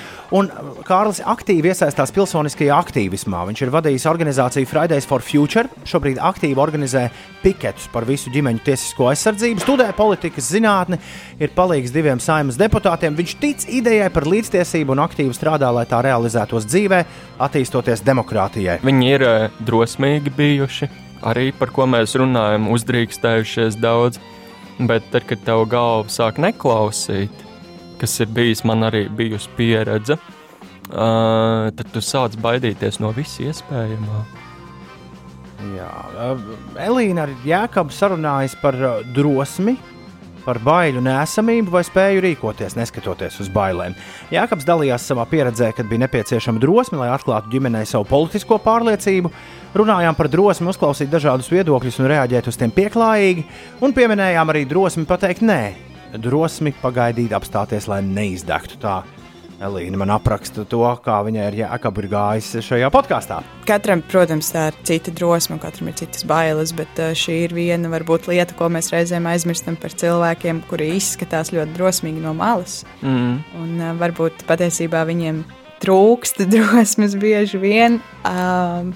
Kārlis aktīvi iesaistās pilsoniskajā aktīvismā. Viņš ir vadījis organizāciju Fridays for Future. Šobrīd aktīvi organizē piketus par visu ģimeņu tiesisko aizsardzību, studē politikas zinātni, ir palīgs diviem saimnes deputātiem. Viņš tic idejai par līdztiesību un aktīvi strādā, lai tā realizētos dzīvē, attīstoties demokrātijai. Viņi ir drosmīgi bijuši, arī par ko mēs runājam, uzdrīkstējušies daudz. Bet tad, kad tev galva sāk neklausīt, kas ir bijis man arī bijusi pieredze, uh, tad tu sāc baidīties no visa iespējamā. Jā, Elīna ar Jēkabu sarunājas par drosmi, par baiļu nesamību vai spēju rīkoties, neskatoties uz bailēm. Jākabs dalījās savā pieredzē, kad bija nepieciešama drosme, lai atklātu ģimenei savu politisko pārliecību. Runājām par drosmi uzklausīt dažādus viedokļus un reaģēt uz tiem pieklājīgi, un pieminējām arī drosmi pateikt nē, drosmi pagaidīt, apstāties, lai neizdegtu tā. Elīna man apraksta to, kā viņai ir jākabur gājis šajā podkāstā. Katram, protams, tā ir cita drosme, katram ir citas bailes, bet šī ir viena varbūt lieta, ko mēs reizēm aizmirstam par cilvēkiem, kuri izskatās ļoti drosmīgi no malas. Mm. Un varbūt patiesībā viņiem trūkst drosmes bieži vien. Um,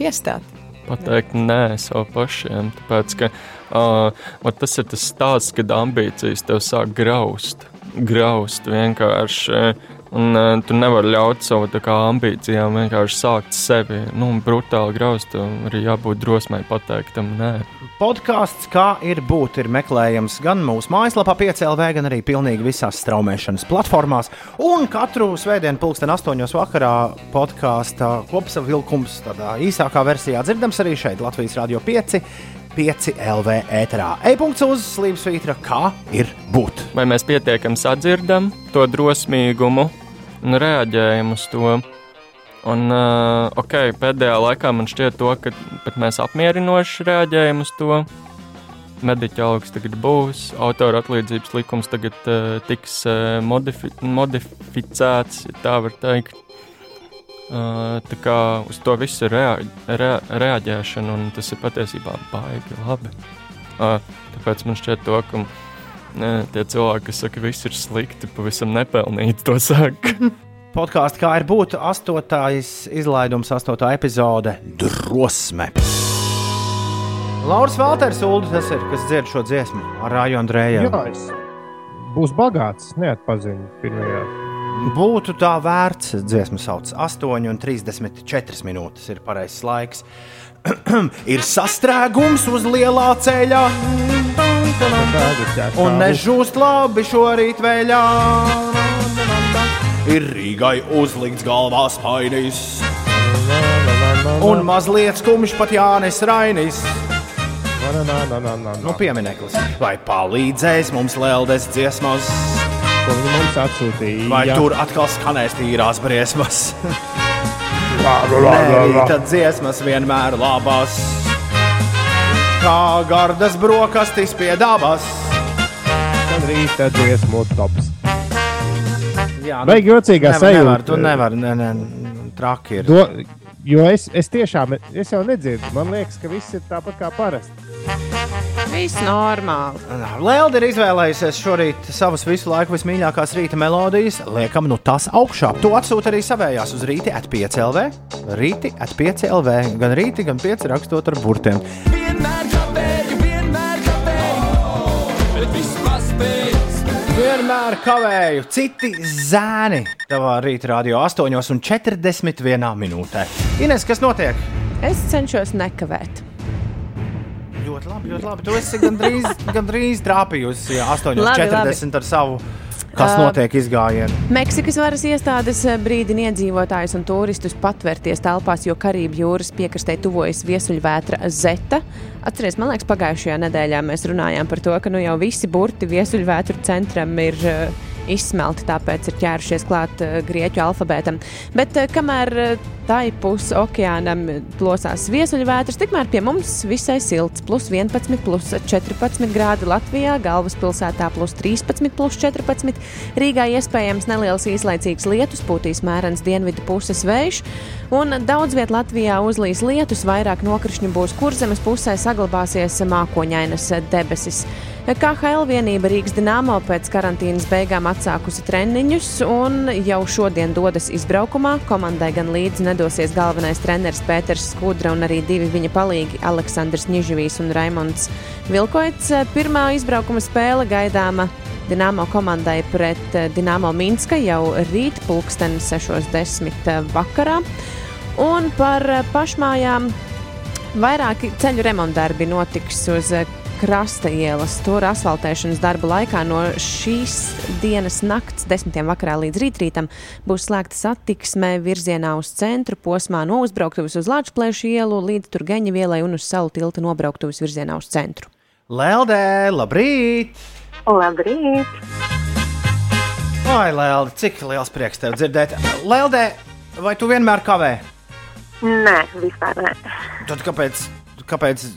piestāt. Pateikt, nē, sev pašiem. Tāpēc, ka, uh, tas ir tas stāsts, kad ambīcijas tev sāk graust. Graust vienkārši. Un uh, tu nevari ļaut savu kā, ambīcijām vienkārši sākt sevi nu, brutāli graust. Arī jābūt drosmai pateikt, tam nē. Podkāsts, kā ir būt, ir meklējams gan mūsu mājaslapā, PCLV, gan arī pilnīgi visās straumēšanas platformās. Un katru svētdienu, pulksten 8. vakarā, podkāstā kopsavilkums, tādā īsākā versijā dzirdams arī šeit, Latvijas Rādio 5. 5 LV ēterā. E-punkts uz slīpsvītra, kā ir būt. Vai mēs pietiekami sadzirdam to drosmīgumu un reaģējam uz to? Un, uh, ok, pēdējā laikā man šķiet, to, ka mēs apmierinoši reaģējam uz to. Mediķa algas tagad būs, autora atlīdzības likums tagad uh, tiks uh, modifi modificēts, ja tā var teikt. Uh, tā kā uz to visu ir rea rea reaģēšana, un tas ir patiesībā baigi labi. Uh, tāpēc man šķiet, to, ka uh, tie cilvēki, kas saka, ka viss ir slikti, pavisam nepelnīti to saka. Podkāsts, kā ir būt astotais izlaidums, astotā epizode - drosme. Lauris Valters, Ulu, tas ir, kas dzied šo dziesmu ar Rāju Andrēju. Jā, es būs bagāts, neatpazīstams pirmajā būtu tā vērts. Dziesma sauc 8,34 minūtes. Ir pareizs laiks. ir sastrēgums uz lielā ceļa. Un nežūst labi šorīt vēļā. Ir Rīgai uzlikts galvā spainis. Un mazliet skumjš pat Jānis Rainis. Nu, piemineklis. Vai palīdzēs mums Leldes dziesmas? ko viņi mums atsūtīja. Vai tur atkal skanēs tīrās briesmas? Nē, tad dziesmas vienmēr labas. Kā gardas brokastis pie dabas. Tad rīta dziesmu tops. Jā, Vajag jocīgā nevar, sajūta. Nevar, tu nevari, ne, ne, traki ir. Do, jo es, es tiešām es jau nedzirdu. Man liekas, ka viss ir tāpat kā parasti. Viss normāli. Lēlde ir izvēlējusies šorīt savas visu laiku vismīļākās rīta melodijas. Liekam, nu tās augšā. To atsūta arī savējās uz rīti at 5 LV. Rīti at 5 LV. Gan rīti, gan 5 rakstot ar burtiem. Vienmēr Vienmēr kavēju, citi zēni. Tavā rīta radio 8,41 minūtē. Ines, kas notiek? Es cenšos nekavēt. Ļoti labi, ļoti labi. Tu esi gandrīz, gandrīz trāpījusi jā, Labi, 8,40 ar savu. Kas notiek izgājienā? Meksikas varas iestādes brīdina iedzīvotājus un turistus patvērties telpās, jo Karību jūras piekrastē tuvojas viesuļvētra Zeta. Atcerieties, man liekas, pagājušajā nedēļā mēs runājām par to, ka nu jau visi burti viesuļvētru centram ir uh, izsmelti, tāpēc ir ķērušies klāt uh, grieķu alfabētam. Bet uh, kamēr uh, tai pusi okeānam plosās viesuļvētras, tikmēr pie mums visai silts - plus 11, plus 14 grādi Latvijā, galvaspilsētā plus 13, plus 14. Rīgā iespējams neliels īslaicīgs lietus, pūtīs mērens dienvidu puses vējš, un daudz viet Latvijā uzlīs lietus, vairāk nokrišņu būs kurzemes pusē, saglabāsies mākoņainas debesis. KHL vienība Rīgas Dienāmo pēc karantīnas beigām atsākusi treniņus un jau šodien dodas izbraukumā. Komandai gan līdzi nedosies galvenais treneris Pēters Skudra un arī divi viņa palīgi - Aleksandrs Nižavīs un Raimonds Vilkoits. Pirmā izbraukuma spēle gaidāma Dienāmo komandai pret eh, Dienāmo Minska jau rīt, pulksten 6.10. vakarā. Un par eh, pašmājām vairāki ceļu remontdarbi notiks uz eh, krasta ielas. Tur asfaltēšanas darba laikā no šīs dienas nakts, 10. vakarā līdz rītrītam, būs slēgta satiksme virzienā uz centru posmā no uzbrauktuves uz Latvijas ielu līdz Turgeņa vielai un uz salu tilta nobrauktuves virzienā uz centru. Lēldē, labrīt! Labrīt! Ai, Lēlde, cik liels prieks tev dzirdēt. Lēldē, vai tu vienmēr kavē? Nē, vispār nē. Tad kāpēc, kāpēc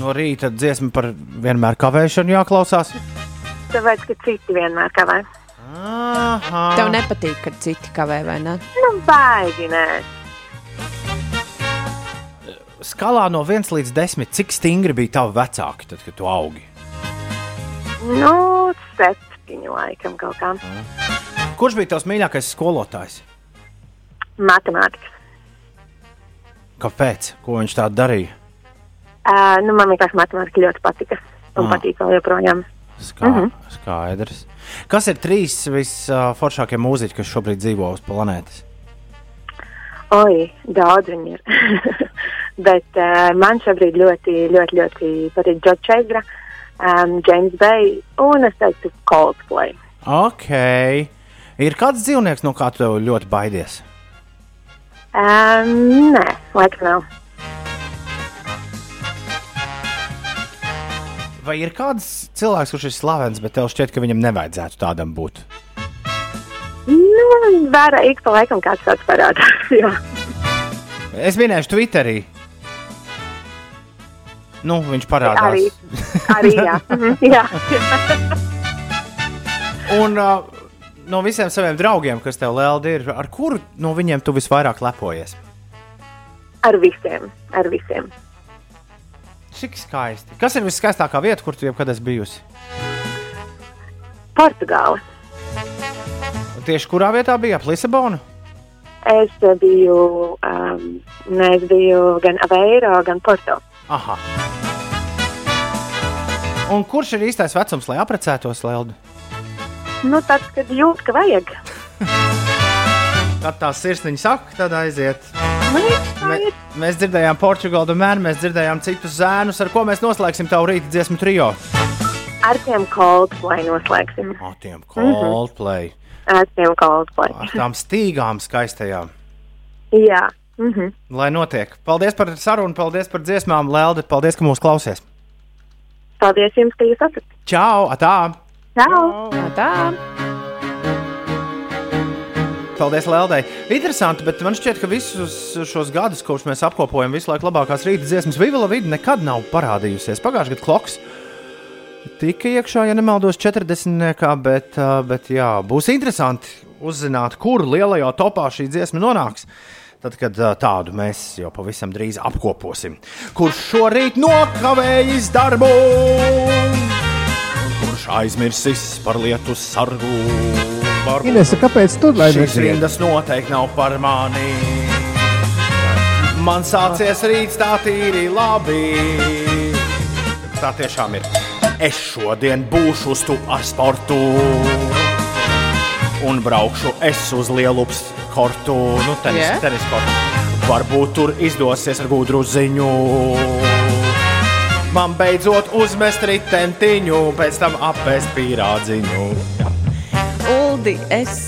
no rīta dziesma par vienmēr kavēšanu jāklausās? Tāpēc, ka citi vienmēr kavē. Aha. Tev nepatīk, kad citi kavē vai ne? Nu, baigi nē. Skalā no 1 līdz 10, cik stingri bija tavi vecāki, tad, kad tu augi? Nu, septiņu laikam kaut kā. Kurš bija tavs mīļākais skolotājs? Matemātikas. Kāpēc? Ko viņš tā darīja? Uh, nu, man vienkārši matemātika ļoti patika. Un Ah. patīk vēl joprojām. Skā, mm -hmm. Skaidrs. Kas ir trīs visforšākie mūziķi, kas šobrīd dzīvo uz planētas? Oi, daudz viņi ir. Bet uh, man šobrīd ļoti, ļoti, ļoti patīk Džordžs Čegra, um, James Bay un es teiktu Coldplay. Ok. Ir kāds dzīvnieks, no kā tu ļoti baidies? Um, nē, laikam nav. Vai ir kāds cilvēks, kurš ir slavens, bet tev šķiet, ka viņam nevajadzētu tādam būt? Nu, vērā ik pa laikam kāds tāds parādās. Es minēšu Twitterī. Nu, viņš parādās. Arī, arī jā. Mhm, jā. Un uh, no visiem saviem draugiem, kas tev lēldi ir, ar kuru no viņiem tu visvairāk lepojies? Ar visiem, ar visiem. Cik skaisti. Kas ir viskaistākā vieta, kur tu jebkad esi bijusi? Portugāla. Tieši kurā vietā bija ap Lisabonu? Es biju, um, ne, es biju gan Aveiro, gan Porto. Aha. Un kurš ir īstais vecums, lai apprecētos Leldu? Nu, tāds, kad jūt, ka vajag. Kad tā sirsniņa saka, tad aiziet. Nu, Mē, mēs dzirdējām Portugālu domēnu, mēs dzirdējām citus zēnus, ar ko mēs noslēgsim tavu rīta dziesmu trio. Ar tiem Coldplay noslēgsim. Ar tiem Coldplay. Ar tiem Coldplay. Ar tām stīgām skaistajām. Jā. Mhm. Lai notiek. Paldies par sarunu, paldies par dziesmām, Lelde. Paldies, ka mūs klausies. Paldies jums, ka jūs esat. Čau! Atā! Čau! Tā! Paldies Lēldei. Interesanti, bet man šķiet, ka visus šos gadus, kopš mēs apkopojam visu laiku labākās rīta dziesmas, Vivila vidi nekad nav parādījusies. Pagājušajā gadā kloks tika iekšā, ja nemaldos, 40. bet, bet jā, būs interesanti uzzināt, kur lielajā topā šī dziesma nonāks. Tad, kad tādu mēs jau pavisam drīz apkoposim. Kurš šorīt nokavējis darbu? Kurš aizmirsis par lietu sargu? Varbūt Inese, kāpēc tu lai Šīs nedziedi? rindas noteikti nav par mani. Man sācies rīts tā tīri labi. Tā tiešām ir. Es šodien būšu uz tu ar sportu. Un braukšu es uz lielu kortu, nu, tenis, Yeah. yeah. tenis kortu. Varbūt tur izdosies ar gudru ziņu. Man beidzot uzmest ritentiņu, pēc tam apēst pīrādziņu. Jā. Uldi, es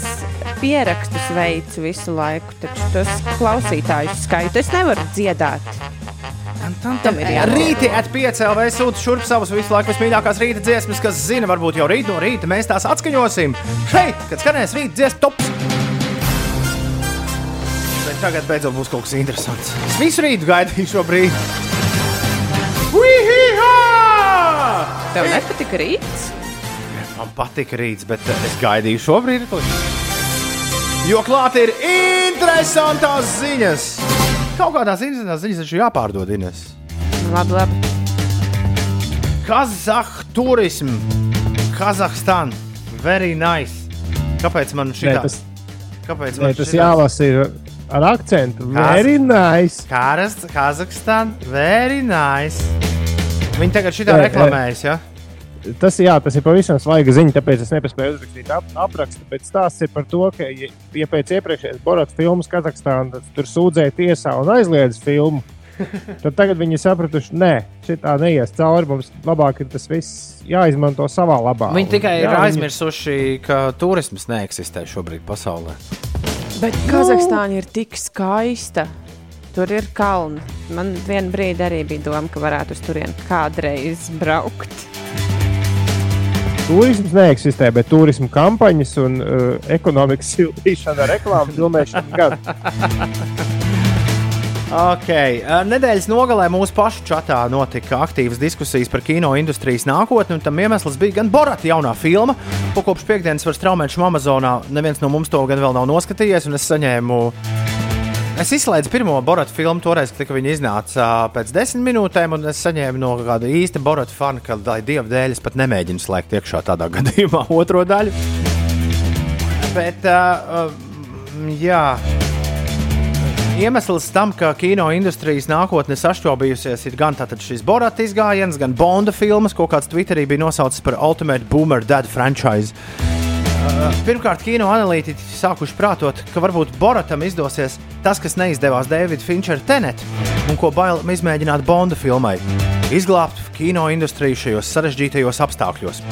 pierakstus veicu visu laiku, taču tos klausītājus skaitu es nevaru dziedāt. Tam ir jābūt. Rīti at 5 LV sūta šurp savus visu laiku vismīļākās rīta dziesmas, kas zina, varbūt jau rīt no rīta mēs tās atskaņosim. Šeit, kad skanēs rīta dziesmas tops. Bet tagad beidzot būs kaut kas interesants. Es visu rītu gaidīju šo brīdi. Tev nepatika rīts? Man patika rīts, bet eh, es gaidīju šo brīdi. Jo klāt ir interesantas ziņas. Kaut kādās interesantās ziņas taču jāpārdod, Ines. Labi, labi. Kazahstāna turismu, Kazahstāna. Very nice. Kāpēc man šī Nē, tā? tas, Kāpēc nē, man tas šitā- jālasa ir ar akcentu. Kaz- Very nice. Kāras, Kazahstāna. Very nice. Viņi tagad šitā Nē, reklamējas, ja? Tas, jā, tas ir pavisam svaiga ziņa, tāpēc es nepaspēju uzrakstīt ap, aprakstu. Bet stāsts ir par to, ka, ja, ja pēc iepriekšējās Borat filmas Kazahstānā tur sūdzēja tiesā un aizliedz filmu, tad tagad viņi sapratuši, nē, šī tā neies cauri. Mums labāk ir tas viss jāizmanto savā labā. Viņi tikai Un, ir jā, aizmirsuši, ka turisms neeksistē šobrīd pasaulē. Bet Kazahstāna ir tik skaista. Tur ir kalni. Man vienā brīdī arī bija doma, ka varētu uz turieni kādreiz braukt. Turisms neeksistē, bet turisma kampaņas un uh, ekonomikas sildīšana, reklāmas filmēšana gan. Ok, eh, nedēļas nogalē mūsu pašu čatā notika aktīvas diskusijas par kino industrijas nākotni, un tam iemesls bija gan Borata jaunā filma, ko kopš piekdienas var straumēt šim Amazonā. Neviens no mums to gan vēl nav noskatījies, un es saņēmu. Es izslēdzu pirmo Borata filmu toreiz, kad viņa iznāca pēc desmit minūtēm, un es saņēmu no kāda īsta Borata fana, ka, lai dieva dēļ, es pat nemēģinu slēgt iekšā tādā gadījumā otro daļu. Bet, uh, jā. Iemesls tam, ka kino industrijas nākotne sašķobījusies, ir gan šis Borata izgājiens, gan Bonda filmas, ko kāds Twitterī bija nosaucis par Ultimate Boomer Dead franchise. Pirmkārt, kino analītiķi sākuši prātot, ka varbūt Boratam izdosies tas, kas neizdevās Davida Finčera Tenet, un ko bailam izmēģināt Bonda filmai - izglābt kino industriju šajos sarežģītajos apstākļos.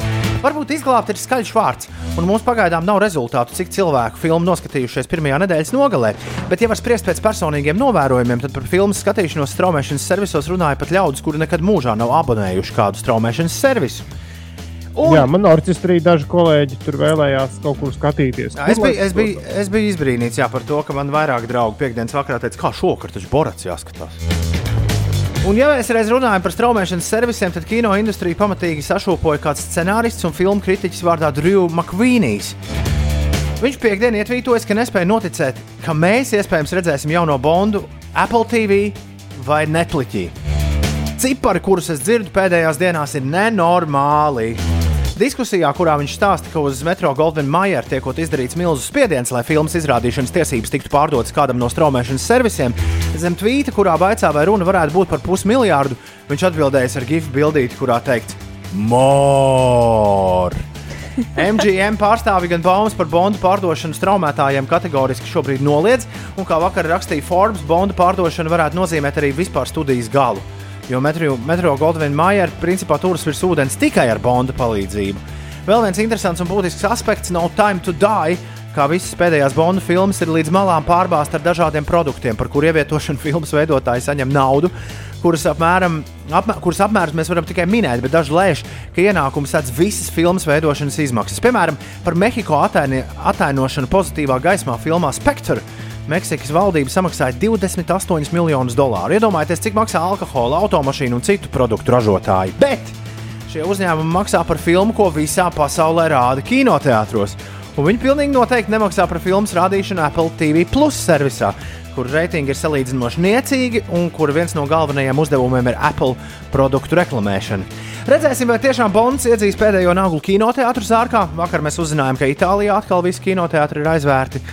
Varbūt izglābt ir skaļš vārds, un mums pagaidām nav rezultātu, cik cilvēku filmu noskatījušies pirmajā nedēļas nogalē. Bet, ja var spriest pēc personīgiem novērojumiem, tad par filmu skatīšanos straumēšanas servisos runāja pat ļaudis, kuri nekad mūžā nav abonējuši kādu straumēšanas servisu. Un... Jā, man orķestrī daži kolēģi tur vēlējās kaut kur skatīties. Jā, es, biju, es, biju, es biju izbrīnīts jā, par to, ka man vairāk draugu piekdienas vakarā teica, kā šovakar taču Borats jāskatās. Un, ja mēs reiz runājam par straumēšanas servisiem, tad kino industrija pamatīgi sašūpoja kāds scenārists un filmu kritiķis vārdā Drew McVīnijs. Viņš piekdienā ietvītojas, ka nespēja noticēt, ka mēs iespējams redzēsim jauno Bondu Apple TV vai Netflixī. Cipari, kurus es dzirdu pēdējās dienās, ir nenormāli. Diskusijā, kurā viņš stāsta, ka uz metro Goldvina Maija tiekot izdarīts milzu spiediens, lai filmas izrādīšanas tiesības tiktu pārdotas kādam no straumēšanas servisiem, zem tvīta, kurā vaicā, vai runa varētu būt par pusmiljārdu, viņš atbildējis ar gifu bildīti, kurā teikts: More! MGM pārstāvi gan baumas par bondu pārdošanu straumētājiem kategoriski šobrīd noliedz, un kā vakar rakstīja Forbes, bondu pārdošana varētu nozīmēt arī vispār studijas galu. Jo metro, Goldvina Maija principā turas virs ūdens tikai ar bondu palīdzību. Vēl viens interesants un būtisks aspekts - No Time to Die, kā visas pēdējās Bonda filmas, ir līdz malām pārbāzta ar dažādiem produktiem, par kuriem ievietošanu filmas veidotāji saņem naudu, kuras, apmēram, apmēr, kuras apmērus mēs varam tikai minēt, bet daži lēš, ka ienākums sēdz visas filmas veidošanas izmaksas. Piemēram, par Mehiko ataini, atainošanu pozitīvā gaismā filmā Spectre. Meksikas valdība samaksāja 28 miljonus dolāru. Iedomājieties, cik maksā alkohola, automašīnu un citu produktu ražotāji. Bet šie uzņēmumi maksā par filmu, ko visā pasaulē rāda kinoteātros. Un viņi pilnīgi noteikti nemaksā par filmas rādīšanu Apple TV Plus servisā, kur reitingi ir salīdzinoši niecīgi un kur viens no galvenajiem uzdevumiem ir Apple produktu reklamēšana. Redzēsim, vai tiešām Bonds iedzīs pēdējo naglu kinoteātrus ārkā. Vakar mēs uzzinājām, ka Itālijā atkal visi kinoteātri ir aizvērti.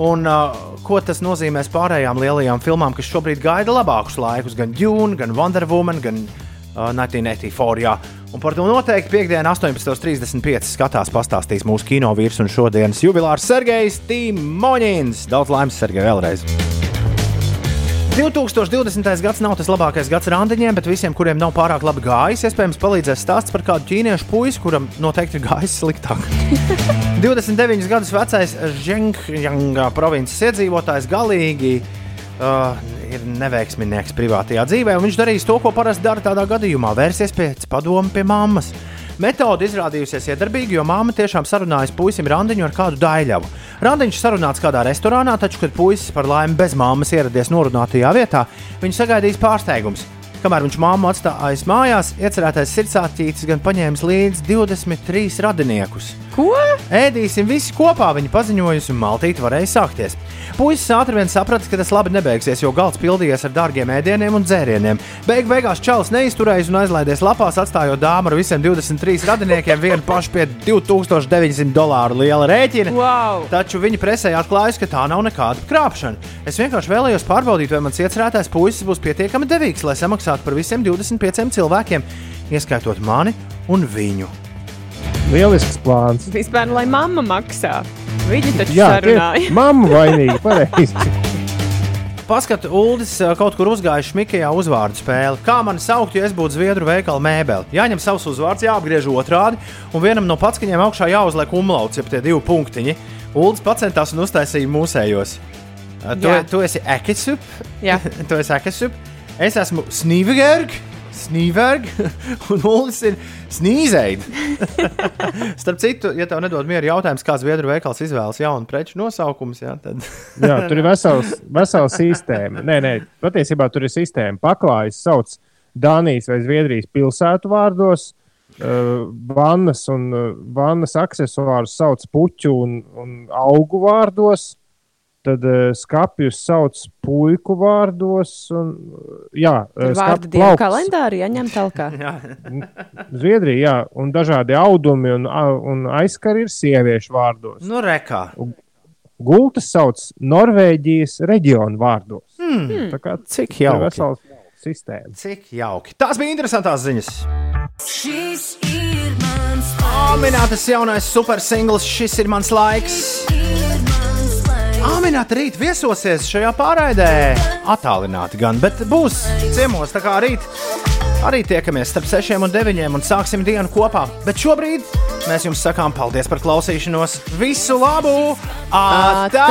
Un, uh, ko tas nozīmēs pārējām lielajām filmām, kas šobrīd gaida labākus laikus, gan Dune, gan Wonder Woman, gan uh, 1984. Jā. Un par to noteikti piekdienā, 18.35. skatās pastāstīs mūsu kino vīrs un šodienas jubilārs Sergejs Tīmoņins. Daudz laimes, Sergej, vēlreiz! 2020. gads nav tas labākais gads randiņiem, bet visiem, kuriem nav pārāk labi gājis, iespējams, palīdzēs stāsts par kādu ķīniešu puisi, kuram noteikti ir gājis sliktāk. 29 gadus vecais Zhengžanga provinces iedzīvotājs galīgi uh, ir neveiksminieks privātajā dzīvē, un viņš darīs to, ko parasti dara tādā gadījumā - vērsies pēc padomu pie mammas. Metode izrādījusies iedarbīga, jo māma tiešām sarunājas puisim randiņu ar kādu daļavu. Randiņš sarunāts kādā restorānā, taču, kad puisis par laimi bez māmas ieradies norunātajā vietā, viņu sagaidīs pārsteigums. Kamēr viņš māmu atstājis mājās, iecerētais sirdsāķītis gan paņēmis līdzi 23 radiniekus. Ko? Ēdīsim visi kopā, viņa paziņojusi, un maltīte varēja sākties. Puisis ātri vien saprata, ka tas labi nebeigsies, jo galds pildījies ar dārgiem ēdieniem un dzērieniem. Beig beigās čalis neizturējis un aizlaidies lapās, atstājot dāmu ar visiem 23 radiniekiem vienu pašu pie 2900 dolāru liela rēķina. Wow. Taču viņa presē atklājas, ka tā nav nekāda krāpšana. Es vienkārši vēlējos pārbaudīt, vai mans iecerētais puisis būs pietiekami devīgs, lai samaksātu par visiem 25 cilvēkiem, ieskaitot mani un viņu. Lielisks plāns. Vispār, lai mamma maksā. Viņi taču Jā, sarunāja. mamma vainīga, pareizi. Paskatu, Uldis eh, kaut kur uzgājuši Mikijā uzvārdu spēli. Kā man saukt, ja es būtu Zviedru veikala mēbele? Jāņem savs uzvārds, jāapgriež otrādi, un vienam no patskaņiem augšā jāuzliek umlauts, jeb tie divi punktiņi. Uldis pacentās un uztaisīja mūsējos. Eh, Tu, Jā. tu esi Ekesup, Jā. tu esi Ekesup, es esmu Snīverg. Snīverg, un Ulas ir snīzeid. Starp citu, ja tev nedod mieru jautājums, kāds Zviedru veikals izvēlas jaunu preču nosaukumus, jā, tad. Jā, tur ir vesels, vesela sistēma. Nē, nē, patiesībā tur ir sistēma. Paklājas sauc Dānijas vai Zviedrijas pilsētu vārdos. Uh, vannas un uh, vannas accessorus sauc puķu un, un augu vārdos. Tad uh, skāpjus sauc puiku vārdos. Un, jā, uh, Vārdu skapju dienu kalendāri jāņem talkā. Zviedrija, jā, un dažādi audumi un, un aizskari ir sieviešu vārdos. Nu, rekā. Gultas sauc Norvēģijas reģionu vārdos. Hmm. Tā kā Cik ir jauki. vesela sistēma. Cik jauki. Tās bija interesantas ziņas. Šis ir mans Aminātas jaunais supersingls, šis ir mans laiks. Amināta rīt viesosies šajā pārraidē. Attālināti gan, bet būs ciemos. Tā kā rīt arī tiekamies starp 6 un 9 un sāksim dienu kopā. Bet šobrīd mēs jums sakām paldies par klausīšanos. Visu labu! Atā!